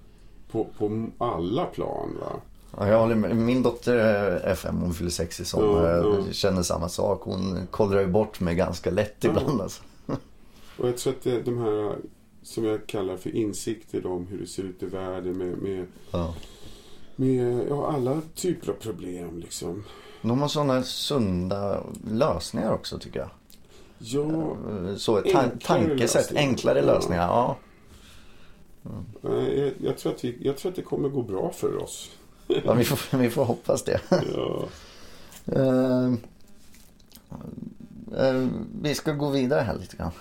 På, på alla plan va. Ja, jag håller med. Min dotter är fem, hon fyller sex i sommar. Ja, ja. Jag känner samma sak. Hon kollrar ju bort mig ganska lätt Ja. ibland. Alltså. Och jag tror att de här som jag kallar för insikter om hur det ser ut i världen med, med, Ja. med ja, alla typer av problem liksom. De har sådana sunda lösningar också tycker jag. Ja, Så ett tan- Enklare tankesätt, lösningar. enklare Ja. lösningar. Ja. nej, jag, jag, tror att vi, jag tror att det kommer gå bra för oss. Ja, vi, får, vi får hoppas det. Ja. Eh, eh, vi ska gå vidare här lite grann,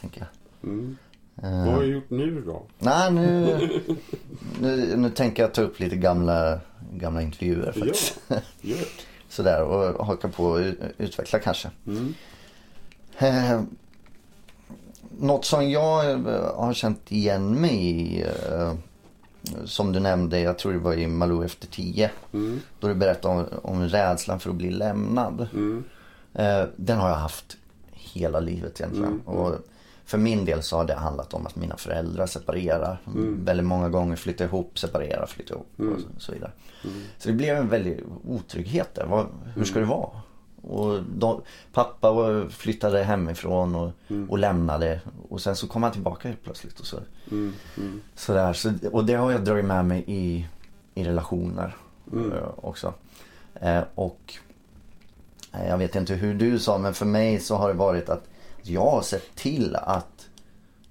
tänker jag. Mm. Eh, Vad har jag gjort nu då? nej, nu, [LAUGHS] nu, nu tänker jag ta upp lite gamla, gamla intervjuer Ja, faktiskt. gör [LAUGHS] Sådär, och haka på och utveckla kanske. mm. Eh, något som jag eh, har känt igen mig i, eh, som du nämnde, jag tror det var i Malou efter tio. Mm. Då du berättade om, om rädslan för att bli lämnad. Mm. Eh, den har jag haft hela livet egentligen. Mm, Och för min del så har det handlat om att mina föräldrar separerar. Mm. Väldigt många gånger flyttar ihop, separerar, flyttar ihop och så, så vidare. Så det blev en väldig otrygghet där. Vad, hur ska det vara? Och de, pappa flyttade hemifrån och, och lämnade. Och sen så kom han tillbaka helt plötsligt. Och så, Mm. Mm. sådär. Så, och det har jag dragit med mig i, i relationer Mm. eh, också. Eh, och eh, jag vet inte hur du sa men för mig så har det varit att jag har sett till att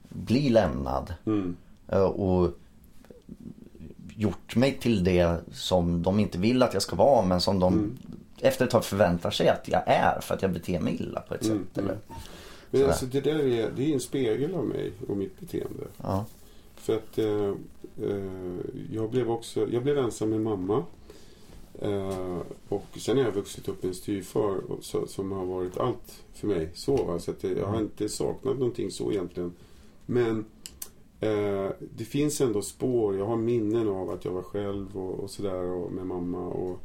bli lämnad. Mm. eh, och gjort mig till det som de inte vill att jag ska vara men som de Mm. Efter ett tag förväntar sig att jag är för att jag beter mig illa på ett Mm, sätt. Eller? Men Sådär. alltså det där är, det är en spegel av mig och mitt beteende. Ja. För att eh, eh, jag blev också, jag blev ensam med mamma. Eh, och sen har jag vuxit upp med en styvfar som har varit allt för mig. Så, va? så att det, jag har inte saknat någonting så egentligen. Men eh, det finns ändå spår. Jag har minnen av att jag var själv och, och sådär med mamma. Och, eh,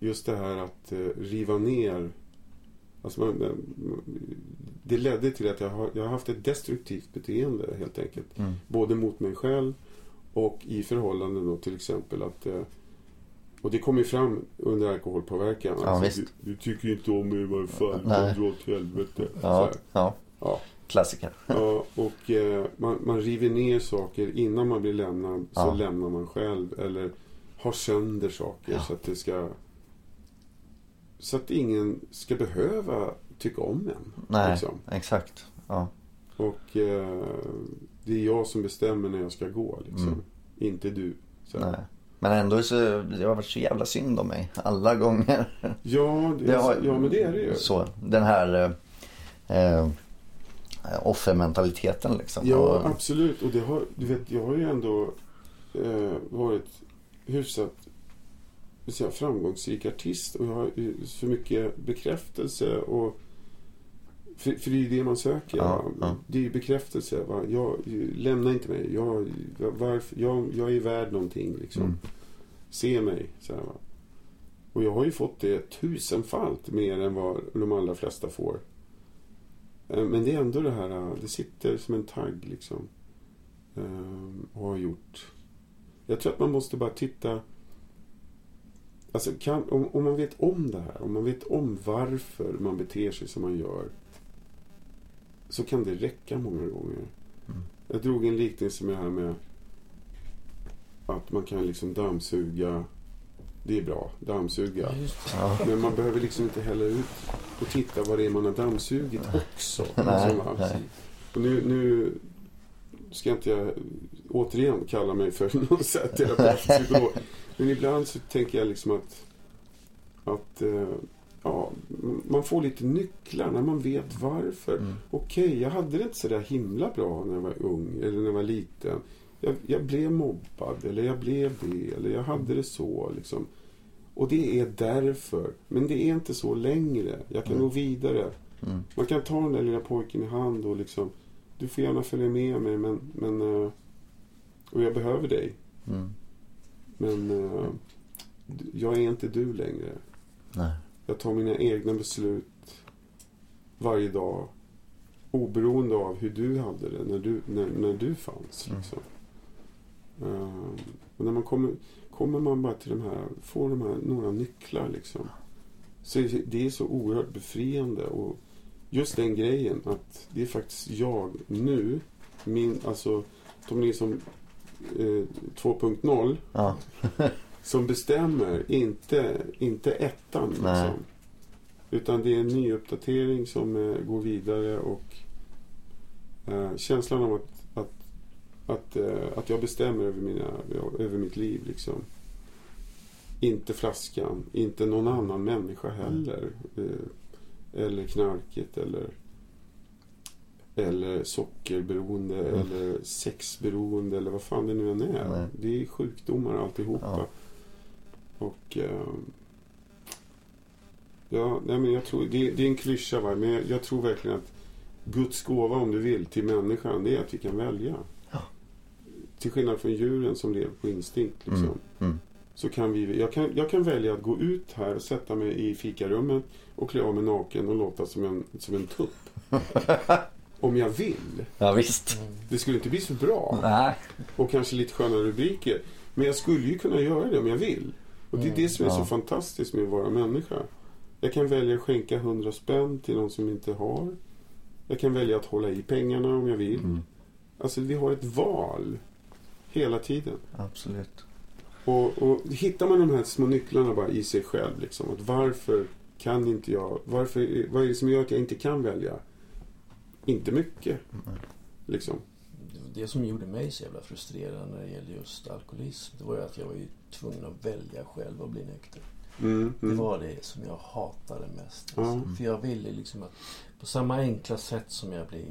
just det här att eh, riva ner. Alltså det ledde till att jag har, jag har haft ett destruktivt beteende helt enkelt. Mm. Både mot mig själv och i förhållanden då till exempel att eh, och det kom ju fram under alkoholpåverkan. Ja, Alltså, du, du tycker inte om mig i varje fall. Nej. Dra åt helvete. Så Ja, ja, Ja. klassiker. Ja, och eh, man, man river ner saker innan man blir lämnad. Så Ja. lämnar man själv. Eller har sönder saker Ja. så att det ska... Så att ingen ska behöva tycka om en. Nej, Liksom. exakt. Ja. Och eh, det är jag som bestämmer när jag ska gå. Liksom. Mm. Inte du. Men ändå så det har varit så jävla synd om mig alla gånger. Ja, [LAUGHS] det, Det har- ja, men det är det ju. Så, den här eh, eh, offermentaliteten liksom. Ja, Och- absolut. Och det har, du vet, jag har ju ändå eh, varit hyfsat säga, framgångsrik artist. Och jag har så mycket bekräftelse. och för, för det är ju det man söker. Ja, ja. Det är ju bekräftelse. Va? Jag, lämna inte mig. Jag, jag, varför, jag, jag är värd någonting. Liksom. Mm. Se mig. Så här? Och jag har ju fått det tusenfalt mer än vad de allra flesta får. Eh, Men det är ändå det här, eh, det sitter som en tagg liksom. Ehm, Och har gjort. Jag tror att man måste bara titta. Alltså kan, om, om man vet om det här, om man vet om varför man beter sig som man gör. Så kan det räcka många gånger. Mm. Jag drog en liknelse med det här med att man kan liksom dammsuga. Det är bra, dammsuga. Ja. Men man behöver liksom inte hälla ut och titta vad det är man har dammsugit också. [LAUGHS] Nej, Alltså, nej. Och nu, nu ska inte jag återigen kalla mig för [LAUGHS] någon så här terapeut. [LAUGHS] Men ibland så tänker jag liksom att, att eh, ja, man får lite nycklar när man vet varför. Mm. Okej, jag hade det inte så där himla bra när jag var ung eller när jag var liten. Jag, jag blev mobbad eller jag blev det eller jag hade det så. Liksom. Och det är därför. Men det är inte så längre. Jag kan Mm. gå vidare. Mm. Man kan ta den där lilla pojken i hand och liksom Du får gärna följa med mig men, men eh, Och jag behöver dig. Mm. Men eh, jag är inte du längre. Nej. Jag tar mina egna beslut varje dag. Oberoende av hur du hade det när du, när, när du fanns. Mm. Liksom. Eh, och när man kommer, kommer man bara till de här, får de här några nycklar liksom. Så det- är så oerhört befriande. Och just den grejen att det är faktiskt jag nu, min, alltså Tom Nilsson 2.0 Ja. [LAUGHS] som bestämmer, inte, inte ettan. Liksom. Utan det är en ny uppdatering som eh, går vidare och eh, känslan av att, att, att, eh, att jag bestämmer över, mina, över mitt liv. Liksom. Inte flaskan, inte någon annan människa heller. Eh, eller knarket eller, eller sockerberoende Mm. eller sexberoende eller vad fan det nu än är. Nej. Det är sjukdomar alltihopa. Ja. Och eh, ja, nej, men jag tror, det, det är en klyscha va? men jag, jag tror verkligen att Guds gåva om du vill till människan det är att vi kan välja. Ja. Till skillnad från djuren som lever på instinkt. Liksom. Mm. Mm. Så kan vi, jag, kan, jag kan välja att gå ut här och sätta mig i fikarummet och klä av mig naken och låta som en, som en tupp. [LAUGHS] om jag vill. Ja visst. Det skulle inte bli så bra. Nej. Och kanske lite sköna rubriker. Men jag skulle ju kunna göra det om jag vill. Och det är det som är Ja. så fantastiskt med att vara människa. Jag kan välja att skänka 100 spänn till någon som inte har. Jag kan välja att hålla i pengarna om jag vill. Mm. Alltså vi har ett val. Hela tiden. Absolut. Och, och hittar man de här små nycklarna bara i sig själv. Liksom, att varför kan inte jag? Varför, vad är det som gör att jag inte kan välja? Inte mycket. Liksom. Det som gjorde mig så jävla frustrerad när det gäller just alkoholism, det var ju att jag var ju tvungen att välja själv och bli nykter. Mm, Det mm. var det som jag hatade mest. Alltså. För jag ville liksom att på samma enkla sätt som jag blir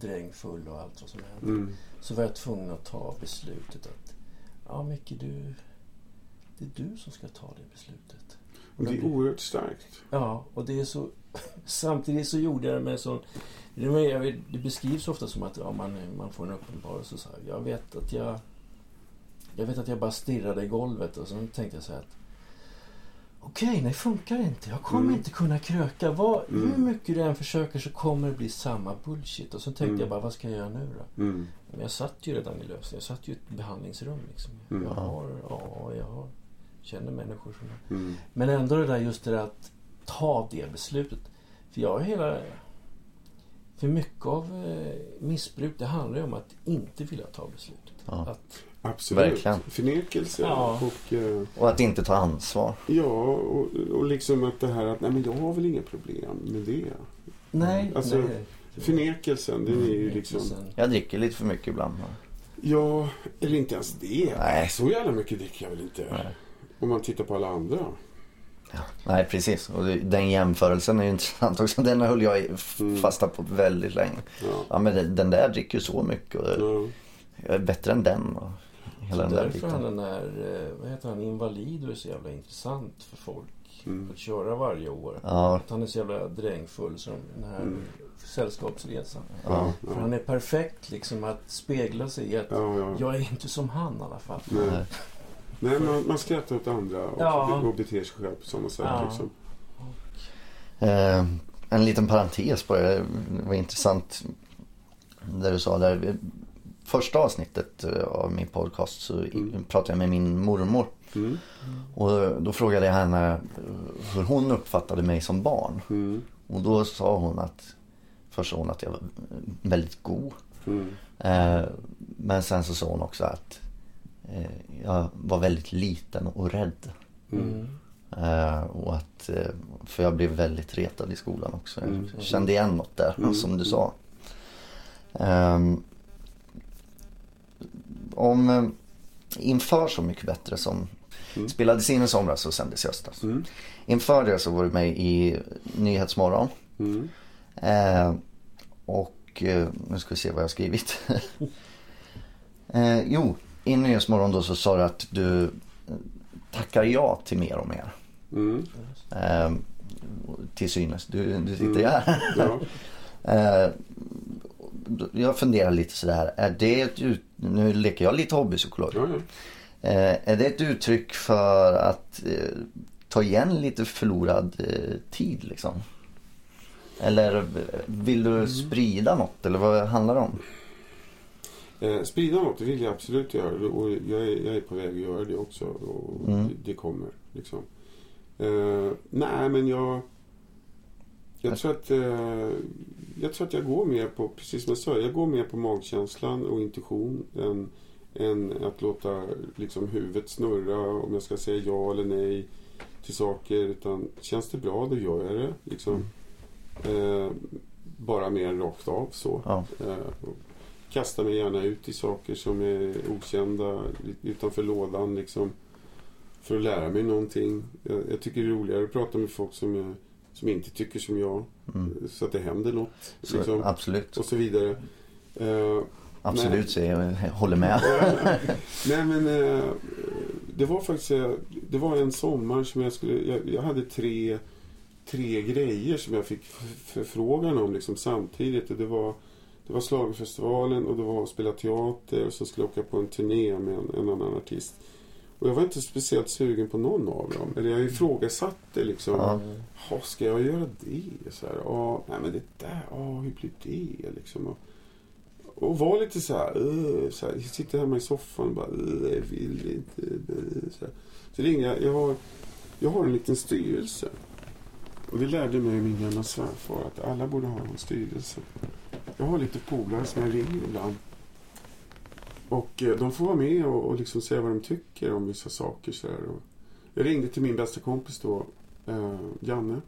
drängfull och allt vad som händer. Mm. Så var jag tvungen att ta beslutet att Ja Micke, du, det är du som ska ta det beslutet. Och det är oerhört starkt. Ja, och det är så... [LAUGHS] Samtidigt så gjorde jag det med sån... Det beskrivs ofta som att ja, man, man får en uppenbarelse. Så här. Jag vet att jag... Jag vet att jag bara stirrade i golvet och sen tänkte jag så här att... Okej, nej funkar inte. Jag kommer Mm. inte kunna kröka. Vad, Mm. Hur mycket du än försöker så kommer det bli samma bullshit. Och så tänkte Mm. jag bara, vad ska jag göra nu då? Mm. Men jag satt ju redan i lösning. Jag satt ju i ett behandlingsrum. Liksom. Mm. Jag har, ja, jag har, känner människor som... Mm. Men ändå det där just det där att ta det beslutet. För jag har hela... För mycket av eh, missbruk det handlar ju om att inte vilja ta beslutet. Ja. Att, Absolut. Verkligen. Förnekelse. Ja. Och, eh, Och att inte ta ansvar. ja, och, och liksom att det här att nej men jag har väl inga problem med det. nej, Alltså, nej. Förnekelsen, den är ju liksom... Jag dricker lite för mycket ibland. Ja, eller inte ens det. Nej. Så jävla mycket dricker jag väl inte. Nej. Om man tittar på alla andra. Nej precis. Och den jämförelsen är ju [LAUGHS] intressant också. Den höll jag Mm. fasta på väldigt länge. Ja. Ja men den- där dricker ju så mycket och Ja. jag är bättre än den. Och hela den där Därför han biten. den där, eh, vad heter han, invalid och är så jävla intressant för folk. Mm. Att köra varje år. Ja, Att han är så jävla drängfull som den här Mm. sällskapsresan. ja. Ja. För han är perfekt liksom att spegla sig i att Ja, ja. jag är inte som han i alla fall. Nej. Nej. Man, man skrattar åt andra och, Ja. och beter sig själv på samma sätt. Ja. Liksom. Eh, en liten parentes på det. Det var intressant. Där du sa där. Första avsnittet eh, av min podcast så Mm. pratade jag med min mormor. Mm. Och då frågade jag henne hur hon uppfattade mig som barn. Mm. Och då sa hon att Först sa hon att jag var väldigt god. Mm. Eh, men sen så sa hon också att jag var väldigt liten och rädd. Mm. Eh, och att, eh, för jag blev väldigt retad i skolan också. Jag Mm. kände igen något där, Mm. som du sa. Ehm, om eh, inför Så mycket bättre som Mm. spelades in i somras och sändes i höstas. Mm. Inför det så var du med i Nyhetsmorgon. Eh, och eh, nu ska vi se vad jag har skrivit. [LAUGHS] eh, jo, i Nyhetsmorgon då så sa du att du eh, tackar ja till mer och mer. Mm. Eh, till synes, du, du sitter ju Mm. här. [LAUGHS] Ja. [LAUGHS] Eh, jag funderar lite sådär, är det ett ut, nu leker jag lite hobbypsykolog. Ja, ja. Eh, är det ett uttryck för att eh, ta igen lite förlorad eh, tid liksom? Eller eh, vill Mm. du sprida något eller vad handlar det om? Eh, sprida något, det vill jag absolut göra. Och jag är, jag är på väg att göra det också. Och Mm. det, det kommer. Liksom. Eh, nej, men jag... Jag tror, att, eh, jag tror att jag går mer på, precis som jag sa, jag går mer på magkänslan och intuition än, än att låta liksom, huvudet snurra om jag ska säga ja eller nej till saker. Utan känns det bra, då gör jag det. Liksom. Eh, bara mer rakt av så. Ja. Eh, kastar mig gärna ut i saker som är okända utanför lådan liksom. För att lära mig någonting. Jag, jag tycker det är roligare att prata med folk som, jag, som inte tycker som jag. Mm. Så att det händer något. Så, Liksom, Absolut. och så vidare. Eh, Absolut säger jag. Jag håller med. Nej men eh, det var faktiskt eh, Det var en sommar som jag skulle Jag, jag hade tre Tre grejer som jag fick förfrågan om liksom samtidigt. Och det var Det var Schlagerfestivalen och det var att spela teater och så skulle jag åka på en turné med en, en annan artist. Och jag var inte speciellt sugen på någon av dem. Eller jag ifrågasatte liksom. Ja, ska jag göra det? Så här, ja, nej men det där, ja, hur blir det liksom? Och, och var lite så här, "Ugh", så här, jag sitter hemma i soffan och bara, "Ugh, jag vill inte. Ugh", Så, här. så ringde jag, jag har, jag har en liten styrelse. Och det lärde mig min gamla svärfar att alla borde ha en styrelse. Jag har lite polare som jag ringer ibland. Och eh, de får vara med och, och liksom säga vad de tycker om vissa saker. Så här. Och jag ringde till min bästa kompis då, eh, Janne.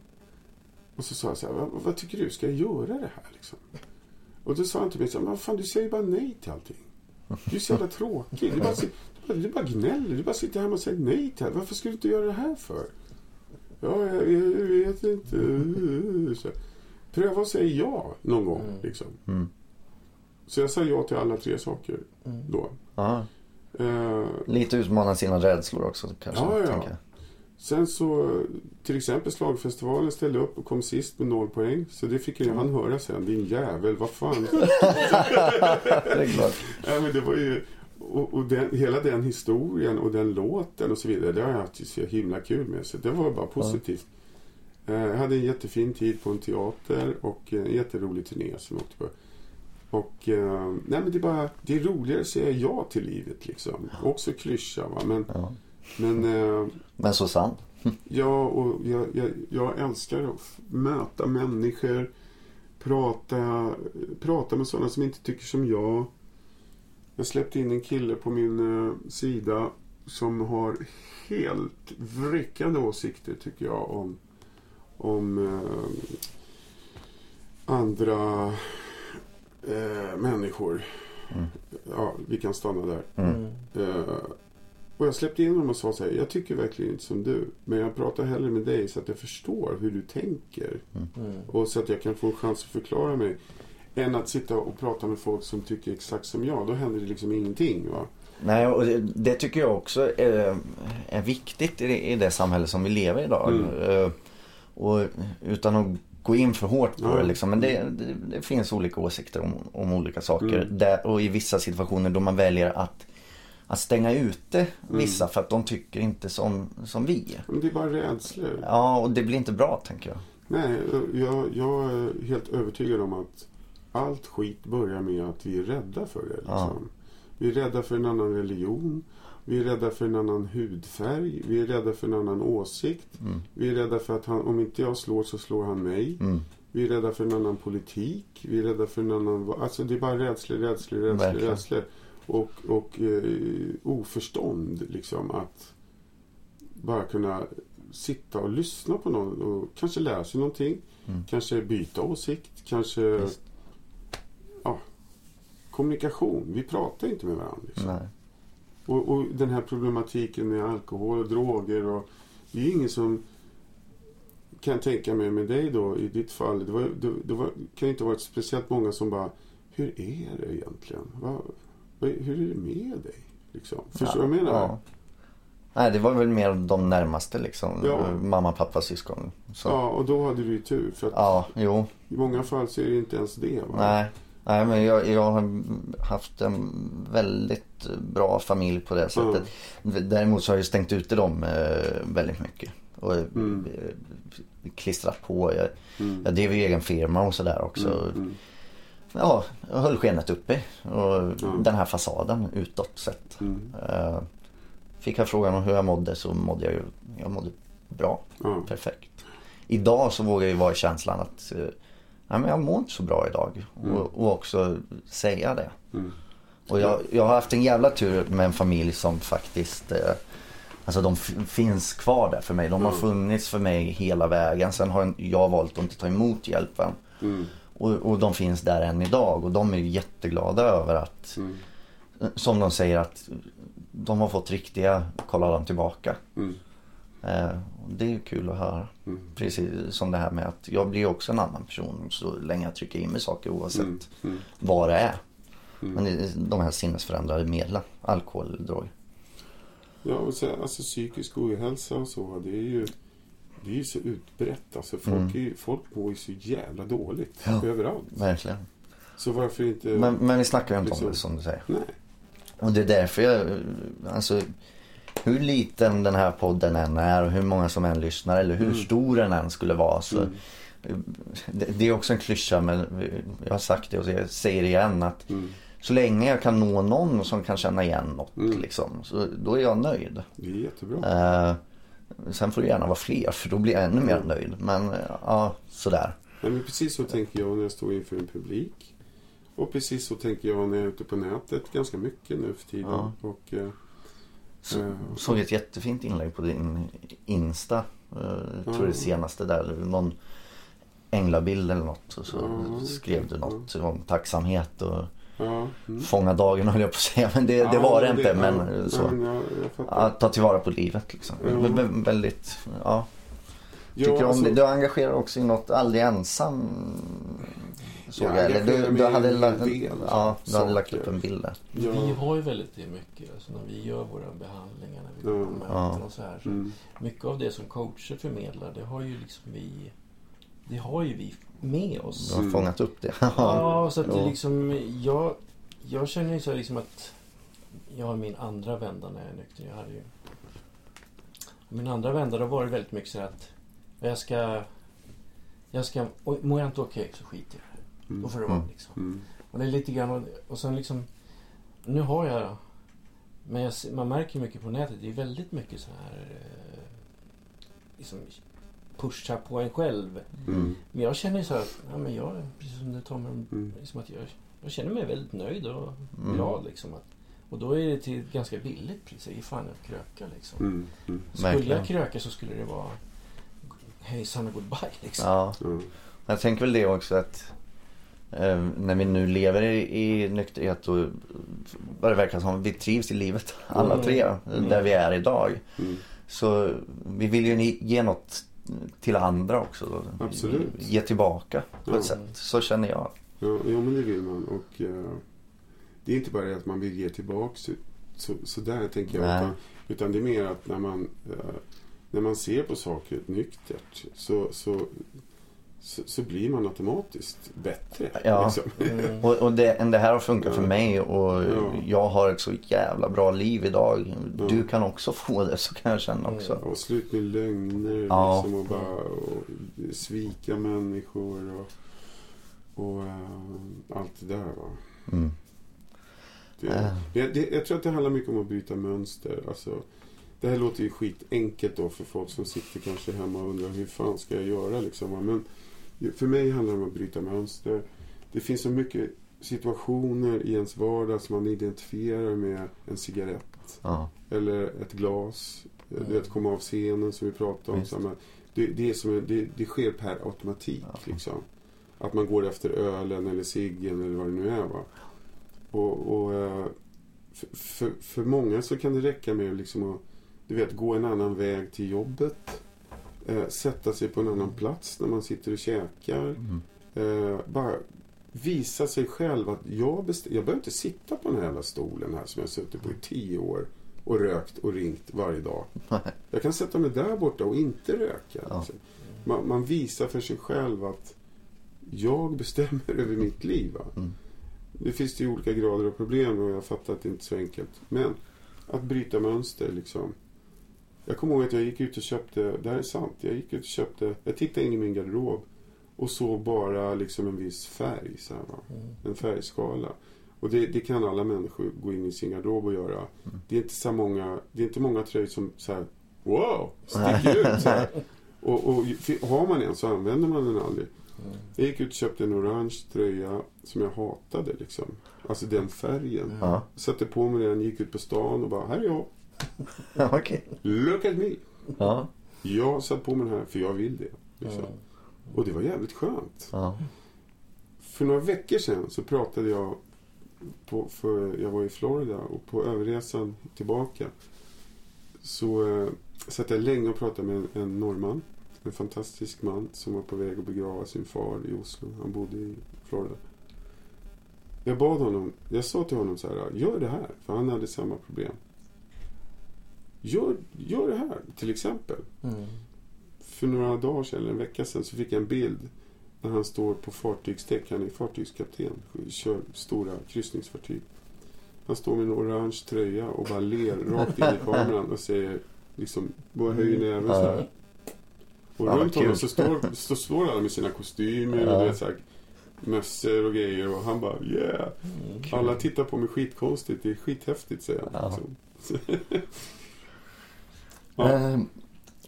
Och så sa jag så här, vad, vad tycker du, ska jag göra det här liksom? Och då sa han till mig så här, men fan du säger bara nej till allting. Du är så jävla tråkig. Du bara, du bara, du bara gnäller. Du bara sitter hemma och säger nej till allt. Varför ska du inte göra det här för? Ja, jag, jag vet inte. Så, pröva att säga ja någon gång. Mm. Liksom. Mm. Så jag sa ja till alla tre saker Mm. då. Eh, Lite utmana sina rädslor också kanske. Ja, ja. Sen så, till exempel slagfestivalen ställde upp och kom sist med noll poäng. Så det fick ju han höra sen. Din jävel, vad fan. [LAUGHS] Det är klart. ja, men det var ju, och, och den, hela den historien och den låten och så vidare. Det har jag haft så himla kul med. Så det var bara positivt. Eh, Jag hade en jättefin tid på en teater och en jätterolig turné som jag åkte på. Och eh, nej men det är bara, det är roligare att säga ja till livet liksom. Också klyscha va. Men, Ja. men eh, Men så sant. [LAUGHS] Ja, och jag, jag, jag älskar att möta människor. Prata, prata med sådana som inte tycker som jag. Jag släppte in en kille på min eh, sida som har helt vräckande åsikter tycker jag om, om eh, andra eh, människor. Mm. Ja, vi kan stanna där. Mm. Eh, och jag släppte in honom och sa så här, jag tycker verkligen inte som du. Men jag pratar hellre med dig så att jag förstår hur du tänker. Mm. Och så att jag kan få en chans att förklara mig. Än att sitta och prata med folk som tycker exakt som jag. Då händer det liksom ingenting. Va? Nej, och det, det tycker jag också är, är viktigt i det, i det samhälle som vi lever i idag. Mm. Eh, Och utan att gå in för hårt på Ja. det liksom. Men det, det, finns olika åsikter om, om olika saker. Mm. Där, och i vissa situationer då man väljer att, att stänga ute Mm. vissa för att de tycker inte som, som vi. Men det är bara rädslor. Ja, och det blir inte bra tänker jag. Nej, jag, jag är helt övertygad om att allt skit börjar med att vi är rädda för det. Liksom. Ja. Vi är rädda för en annan religion. Vi är rädda för en annan hudfärg. Vi är rädda för en annan åsikt. Mm. Vi är rädda för att han, om inte jag slår så slår han mig. Mm. Vi är rädda för en annan politik. Vi är rädda för en annan... Alltså det är bara rädslor, rädslor, rädslor, Verkligen. rädslor. Och, och eh, oförstånd liksom att bara kunna sitta och lyssna på någon och kanske lära sig någonting. Mm. Kanske byta åsikt. Kanske Visst. kommunikation. Vi pratar inte med varandra. Liksom. Och, och den här problematiken med alkohol och droger. Och, det är ingen som kan tänka mig med dig då i ditt fall. Det, var, det, det var, kan inte ha varit speciellt många som bara Hur är det egentligen? Vad, hur är det med dig? Liksom. Förstår du vad jag menar? Ja. Nej, det var väl mer de närmaste liksom. Ja. Mamma, pappa, syskon. Så. Ja, och då hade du ju tur. För att Ja, jo. i många fall så är det inte ens det. Va? Nej. Nej men jag, jag har haft en väldigt bra familj på det sättet. Däremot så har jag stängt ute dem eh, väldigt mycket. Och Mm. eh, klistrat på. Jag, Mm. jag drev ju egen firma och sådär också. Mm. Mm. Ja, jag höll skenet uppe. Och Mm. den här fasaden utåt sett. Mm. Eh, fick jag frågan om hur jag mådde så mådde jag ju jag mådde bra. Perfekt. Idag så vågar jag ju vara i känslan att nej, men jag mår inte så bra idag. Mm. Och, och också säga det. Mm. Och jag, jag har haft en jävla tur med en familj som faktiskt eh, Alltså de finns kvar där för mig. De har Mm. funnits för mig hela vägen. Sen har jag valt att inte ta emot hjälpen. Mm. Och, och de finns där än idag. Och de är jätteglada över att, Mm. som de säger att de har fått riktiga kolla dem tillbaka. Mm. Eh, det är ju kul att höra. Mm. Precis som det här med att jag blir också en annan person så länge jag trycker in mig saker oavsett Mm. Mm. vad det är. Mm. Men de här sinnesförändrade medlen, alkohol eller droger. Ja, och så, alltså psykisk ohälsa och så, det är ju det är ju så utbrett. Alltså, folk, Mm. ju, folk mår ju så jävla dåligt Ja. överallt. Verkligen. Så varför inte... Men, men vi snackar ju inte liksom- om det som du säger. Nej. Och det är därför jag, alltså hur liten den här podden än är och hur många som än lyssnar eller hur Mm. stor den än skulle vara så Mm. det, det är också en klyscha men jag har sagt det och jag säger det igen att Mm. så länge jag kan nå någon som kan känna igen något Mm. liksom så då är jag nöjd. Det är jättebra. Eh, sen får det gärna vara fler för då blir jag ännu mer Mm. nöjd. Men eh, ja, sådär. Nej, men precis så tänker jag när jag står inför en publik. Och precis så tänker jag när jag är ute på nätet ganska mycket nu för tiden. Ja. Och, eh, Så, eh, såg ett jättefint inlägg på din Insta. Uh, tror Ja. det senaste där. Någon änglabild eller något. Och så Ja, skrev du något om tacksamhet och mm. fånga dagen [LAUGHS] höll jag på att säga. Men det, det Ja, var det inte. ja, men ja, så. jag, jag. Ja, ta tillvara på livet liksom. Vä- Väldigt, ja. Ja, Tycker om alltså- det. Du engagerar också i något aldrig ensam. Såg Jag jag. Eller engagerar du, du hade, en la, del ja, du hade lagt upp en bild där. Ja. Vi har ju väldigt det mycket. Alltså när vi gör våra behandlingar, när vi går Ja. på möten Ja. och så här. Så Mm. Mycket av det som coacher förmedlar, det har ju liksom vi... Det har ju vi med oss. Du har Mm. fångat upp det. Ja, [LAUGHS] så att det liksom... Jag, jag känner ju så här liksom att... Jag har min andra vända när jag är nykter. Jag hade ju... Min andra vända, då var det väldigt mycket så att... Jag ska... Jag ska... Och mår jag inte okej så skiter jag. Mm. Då får det vara Mm. liksom. Mm. Och det är lite grann... och- Och sen liksom... Nu har jag... Men jag, man märker mycket på nätet, det är väldigt mycket så här... eh, Liksom pusha på en själv. Mm. Men jag känner ju så här, att, ja, men jag, precis som du Tommy, Mm. liksom att jag, jag känner mig väldigt nöjd och Mm. glad liksom. Att, och då är det till ett ganska billigt pris. Det är fan att kröka liksom. Mm. Mm. Skulle Verkligen. Mm. jag kröka så skulle det vara hejsan och goodbye liksom. Ja. Ja. Jag tänker väl det också att eh, när vi nu lever i, i nykterhet och vad det verkar som, vi trivs i livet alla Mm. tre Mm. där vi är idag. Mm. Så vi vill ju ge något till andra också. Absolut. Ge tillbaka på Ja. ett sätt. Så känner jag. Ja, ja, men det vill man. Och eh, det är inte bara det att man vill ge tillbaks så, så, så där tänker jag. Utan, utan det är mer att när man, eh, när man ser på saker nyktert så, så, så, så blir man automatiskt bättre. Ja. Liksom. Mm. Och, och det, det här har funkat för Ja. mig och Ja. jag har ett så jävla bra liv idag. Ja. Du kan också få det så kan jag känna också. Och slut med lögner Ja. liksom, och bara och svika människor och, och eh, allt det där. Va? Mm. Det, Äh. det, det, jag tror att det handlar mycket om att bryta mönster. Alltså, det här låter ju skitenkelt då för folk som sitter kanske hemma och undrar hur fan ska jag göra liksom. Men för mig handlar det om att bryta mönster. Det finns så mycket situationer i ens vardag som man identifierar med en cigarett Ja. eller ett glas. Du Mm. vet, komma av scenen som vi pratade om. Samma, det, det, är som, det, det sker per automatik. Ja. Liksom. Att man går efter ölen eller ciggen eller vad det nu är. Va? Och, och, eh, för, för, för många så kan det räcka med liksom att du vet, gå en annan väg till jobbet. Eh, sätta sig på en annan plats när man sitter och käkar. Mm. Eh, bara visa sig själv att jag, jag behöver inte sitta på den här jävla stolen här som jag suttit på i tio år och rökt och ringt varje dag. Jag kan sätta mig där borta och inte röka. Ja. Liksom. Man, man visar för sig själv att jag bestämmer [LAUGHS] över mitt liv. Mm. det finns ju olika grader av problem och jag fattar att det inte är så enkelt. Men att bryta mönster liksom. Jag kommer ihåg att jag gick ut och köpte, det här är sant, jag gick ut och köpte, jag tittade in i min garderob och såg bara liksom en viss färg. Så här? Mm. En färgskala. Och det, det kan alla människor gå in i sin garderob och göra. Det är inte så många, det är inte många tröjor som så här, wow, [LAUGHS] sticker ut. Så här. Och, och har man en så använder man den aldrig. Mm. Jag gick ut och köpte en orange tröja som jag hatade liksom. Alltså den färgen. Ja, Satte på mig den, gick ut på stan och bara, här är jag. [LAUGHS] okej. Look at me. Ja, Jag satt på mig den här för jag vill det. Liksom. Mm. Och det var jävligt skönt. ja. För några veckor sedan så pratade jag på, för jag var i Florida och på överresan tillbaka så eh, satt jag länge och pratade med en, en norrman. En fantastisk man som var på väg att begrava sin far i Oslo. Han bodde i Florida. Jag bad honom, jag sa till honom så här, gör det här. För han hade samma problem. Gör, gör det här, till exempel. Mm. För några dagar sedan, eller en vecka sedan, så fick jag en bild när han står på fartygsdäck. Han är fartygskapten, kör stora kryssningsfartyg. Han står med en orange tröja och bara ler rakt in i kameran och säger liksom, bara höjer näven så här. Och Ja, runt honom så står, så står alla med sina kostymer Ja. och du vet, så här, mössor och grejer och han bara yeah. Mm. Alla tittar på mig skitkonstigt, det är skithäftigt säger han. Ja. [LAUGHS] Ja. Eh,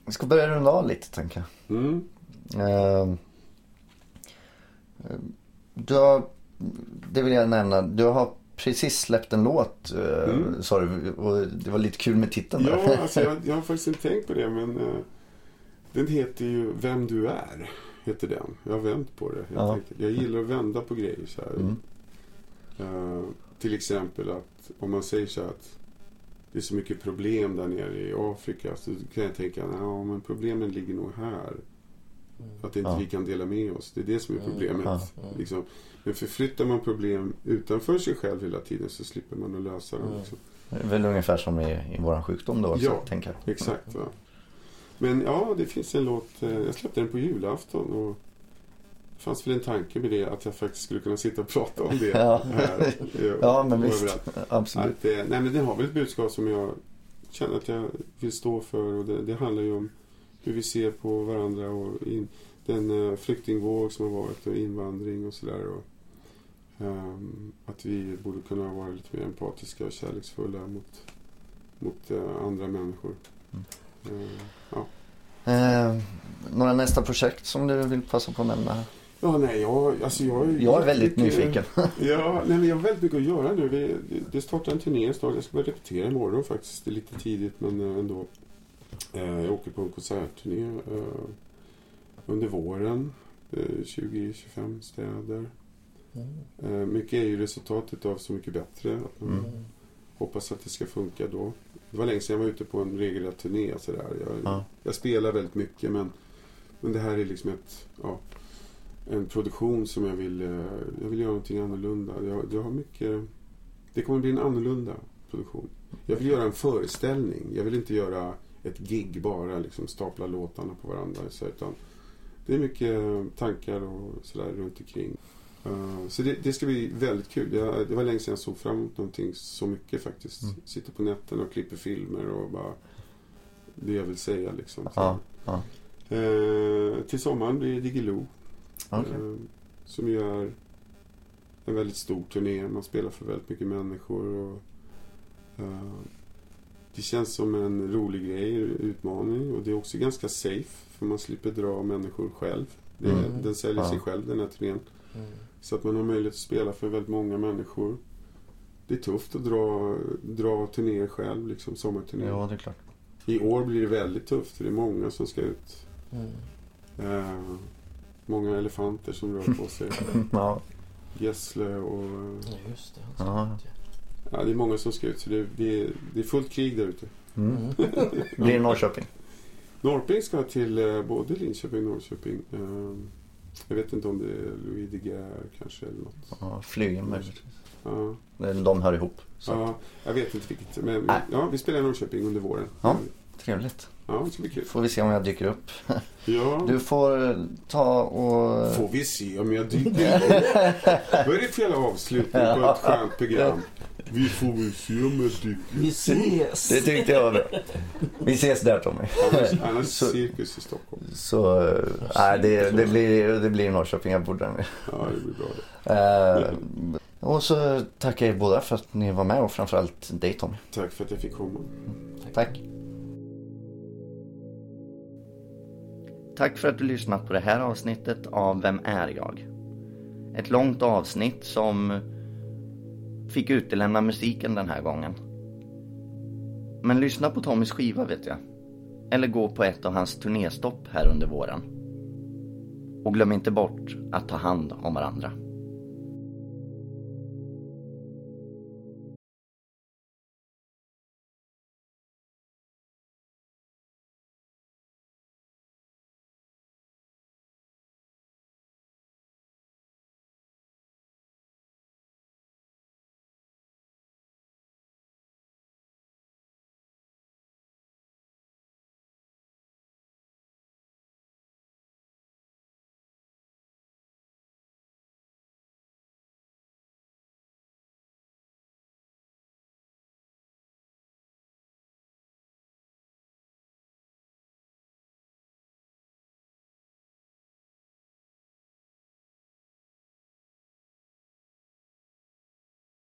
vi ska börja runda av lite tänker jag. Mm. Eh, du har, det vill jag nämna, du har precis släppt en låt eh, Mm. sa du och det var lite kul med titeln där. Ja, [LAUGHS] alltså jag, jag har faktiskt inte tänkt på det men eh, den heter ju Vem du är. Heter den. Jag har vänt på det helt Ja. enkelt. Jag gillar att vända på grejer så här. Mm. Eh, till exempel att om man säger så här att det är så mycket problem där nere i Afrika så kan jag tänka att ja, men problemen ligger nog här. Att inte Ja. vi kan dela med oss. Det är det som är Mm. problemet. Ja. Liksom. Men förflyttar man problem utanför sig själv hela tiden så slipper man att lösa dem. Mm. Liksom. Det är väl ungefär som i, i våran sjukdom då också, Ja. tänker jag. Exakt. Va? Men ja, det finns en låt. eh, Jag släppte den på julafton. Och det fanns väl en tanke med det att jag faktiskt skulle kunna sitta och prata om det [LAUGHS] Ja. här. eh, Ja, men visst. överallt. Absolut. Att, eh, nej, men den har väl ett budskap som jag känner att jag vill stå för. Och det, det handlar ju om hur vi ser på varandra och in, den eh, flyktingvåg som har varit och invandring och sådär. och, ehm, Att vi borde kunna vara lite mer empatiska och kärleksfulla mot, mot eh, andra människor. Mm. Eh, ja. Eh, några nästa projekt som du vill passa på att nämna? Ja, nej, jag, alltså jag, Jag är väldigt mycket- nyfiken. [LAUGHS] Ja, nej, men jag har väldigt mycket att göra nu. Vi, det startar en turné snart. Jag ska börja repetera imorgon faktiskt. Det är lite tidigt men eh, ändå. Eh, jag åker på en konsertturné eh, under våren. Eh, 20-25 städer. Mm. Eh, mycket är ju resultatet av Så mycket bättre. Att man Mm. hoppas att det ska funka då. Det var länge sedan jag var ute på en regelrätt turné. Så där. Jag, Ja. jag spelar väldigt mycket men, men det här är liksom ett, ja, en produktion som jag vill, eh, jag vill göra någonting annorlunda. Jag, jag har mycket, det kommer bli en annorlunda produktion. Jag vill göra en föreställning. Jag vill inte göra ett gig bara, liksom stapla låtarna på varandra. Så, utan det är mycket tankar och sådär runt omkring. Eh, så det, det ska bli väldigt kul. Jag, det var länge sedan jag såg fram emot någonting så mycket faktiskt. Mm. Sitter på nätterna och klipper filmer och bara det jag vill säga liksom. Ja, ja. Eh, till sommaren blir det Diggiloo. Okej. Eh, som gör en väldigt stor turné. Man spelar för väldigt mycket människor. Och, eh, det känns som en rolig grej, utmaning. Och det är också ganska safe. För man slipper dra människor själv. Det, Mm. Den säljer Ja. sig själv den här turnén. Mm. Så att man har möjlighet att spela för väldigt många människor. Det är tufft att dra, dra turnéer själv, liksom sommarturnéer. Ja, det är klart. I år blir det väldigt tufft för det är många som ska ut. Mm. Eh, många elefanter som rör på sig. [LAUGHS] Ja, Gessle och... Ja, just det. Ja. Ja, det är många som ska ut så det, det, är, det är fullt krig där ute. mm. Mm. [LAUGHS] blir det Norrköping? Norrköping ska till eh, både Linköping och Norrköping. Eh, jag vet inte om det är Louis De Geer kanske eller något. Ja, flygen möjligtvis. Ja, De hör ihop. Så. ja, jag vet inte vilket. Men Nej. ja, vi spelar i Norrköping under våren. Ja. Trevligt. Ja, det ska bli kul. Får vi se om jag dyker upp. [LAUGHS] Ja. Du får ta och... Får vi se om jag dyker upp. [LAUGHS] Vad är det för jävla avslutning på ett skönt program? Vi får väl se om jag dyker Vi ses! Det tyckte jag var bra. Vi ses där Tommy. Annars, annars [LAUGHS] Så- cirkus i Stockholm. Så, eh, nej det, det, blir, det blir Norrköping jag bor där nu. Ja, det blir bra det. Eh, och så tackar jag er båda för att ni var med och framförallt dig Tommy. Tack för att jag fick komma. Tack. Tack för att du lyssnat på det här avsnittet av Vem är jag? Ett långt avsnitt som fick utelämna musiken den här gången. Men lyssna på Tommys skiva vet jag. Eller gå på ett av hans turnéstopp här under våren. Och glöm inte bort att ta hand om varandra.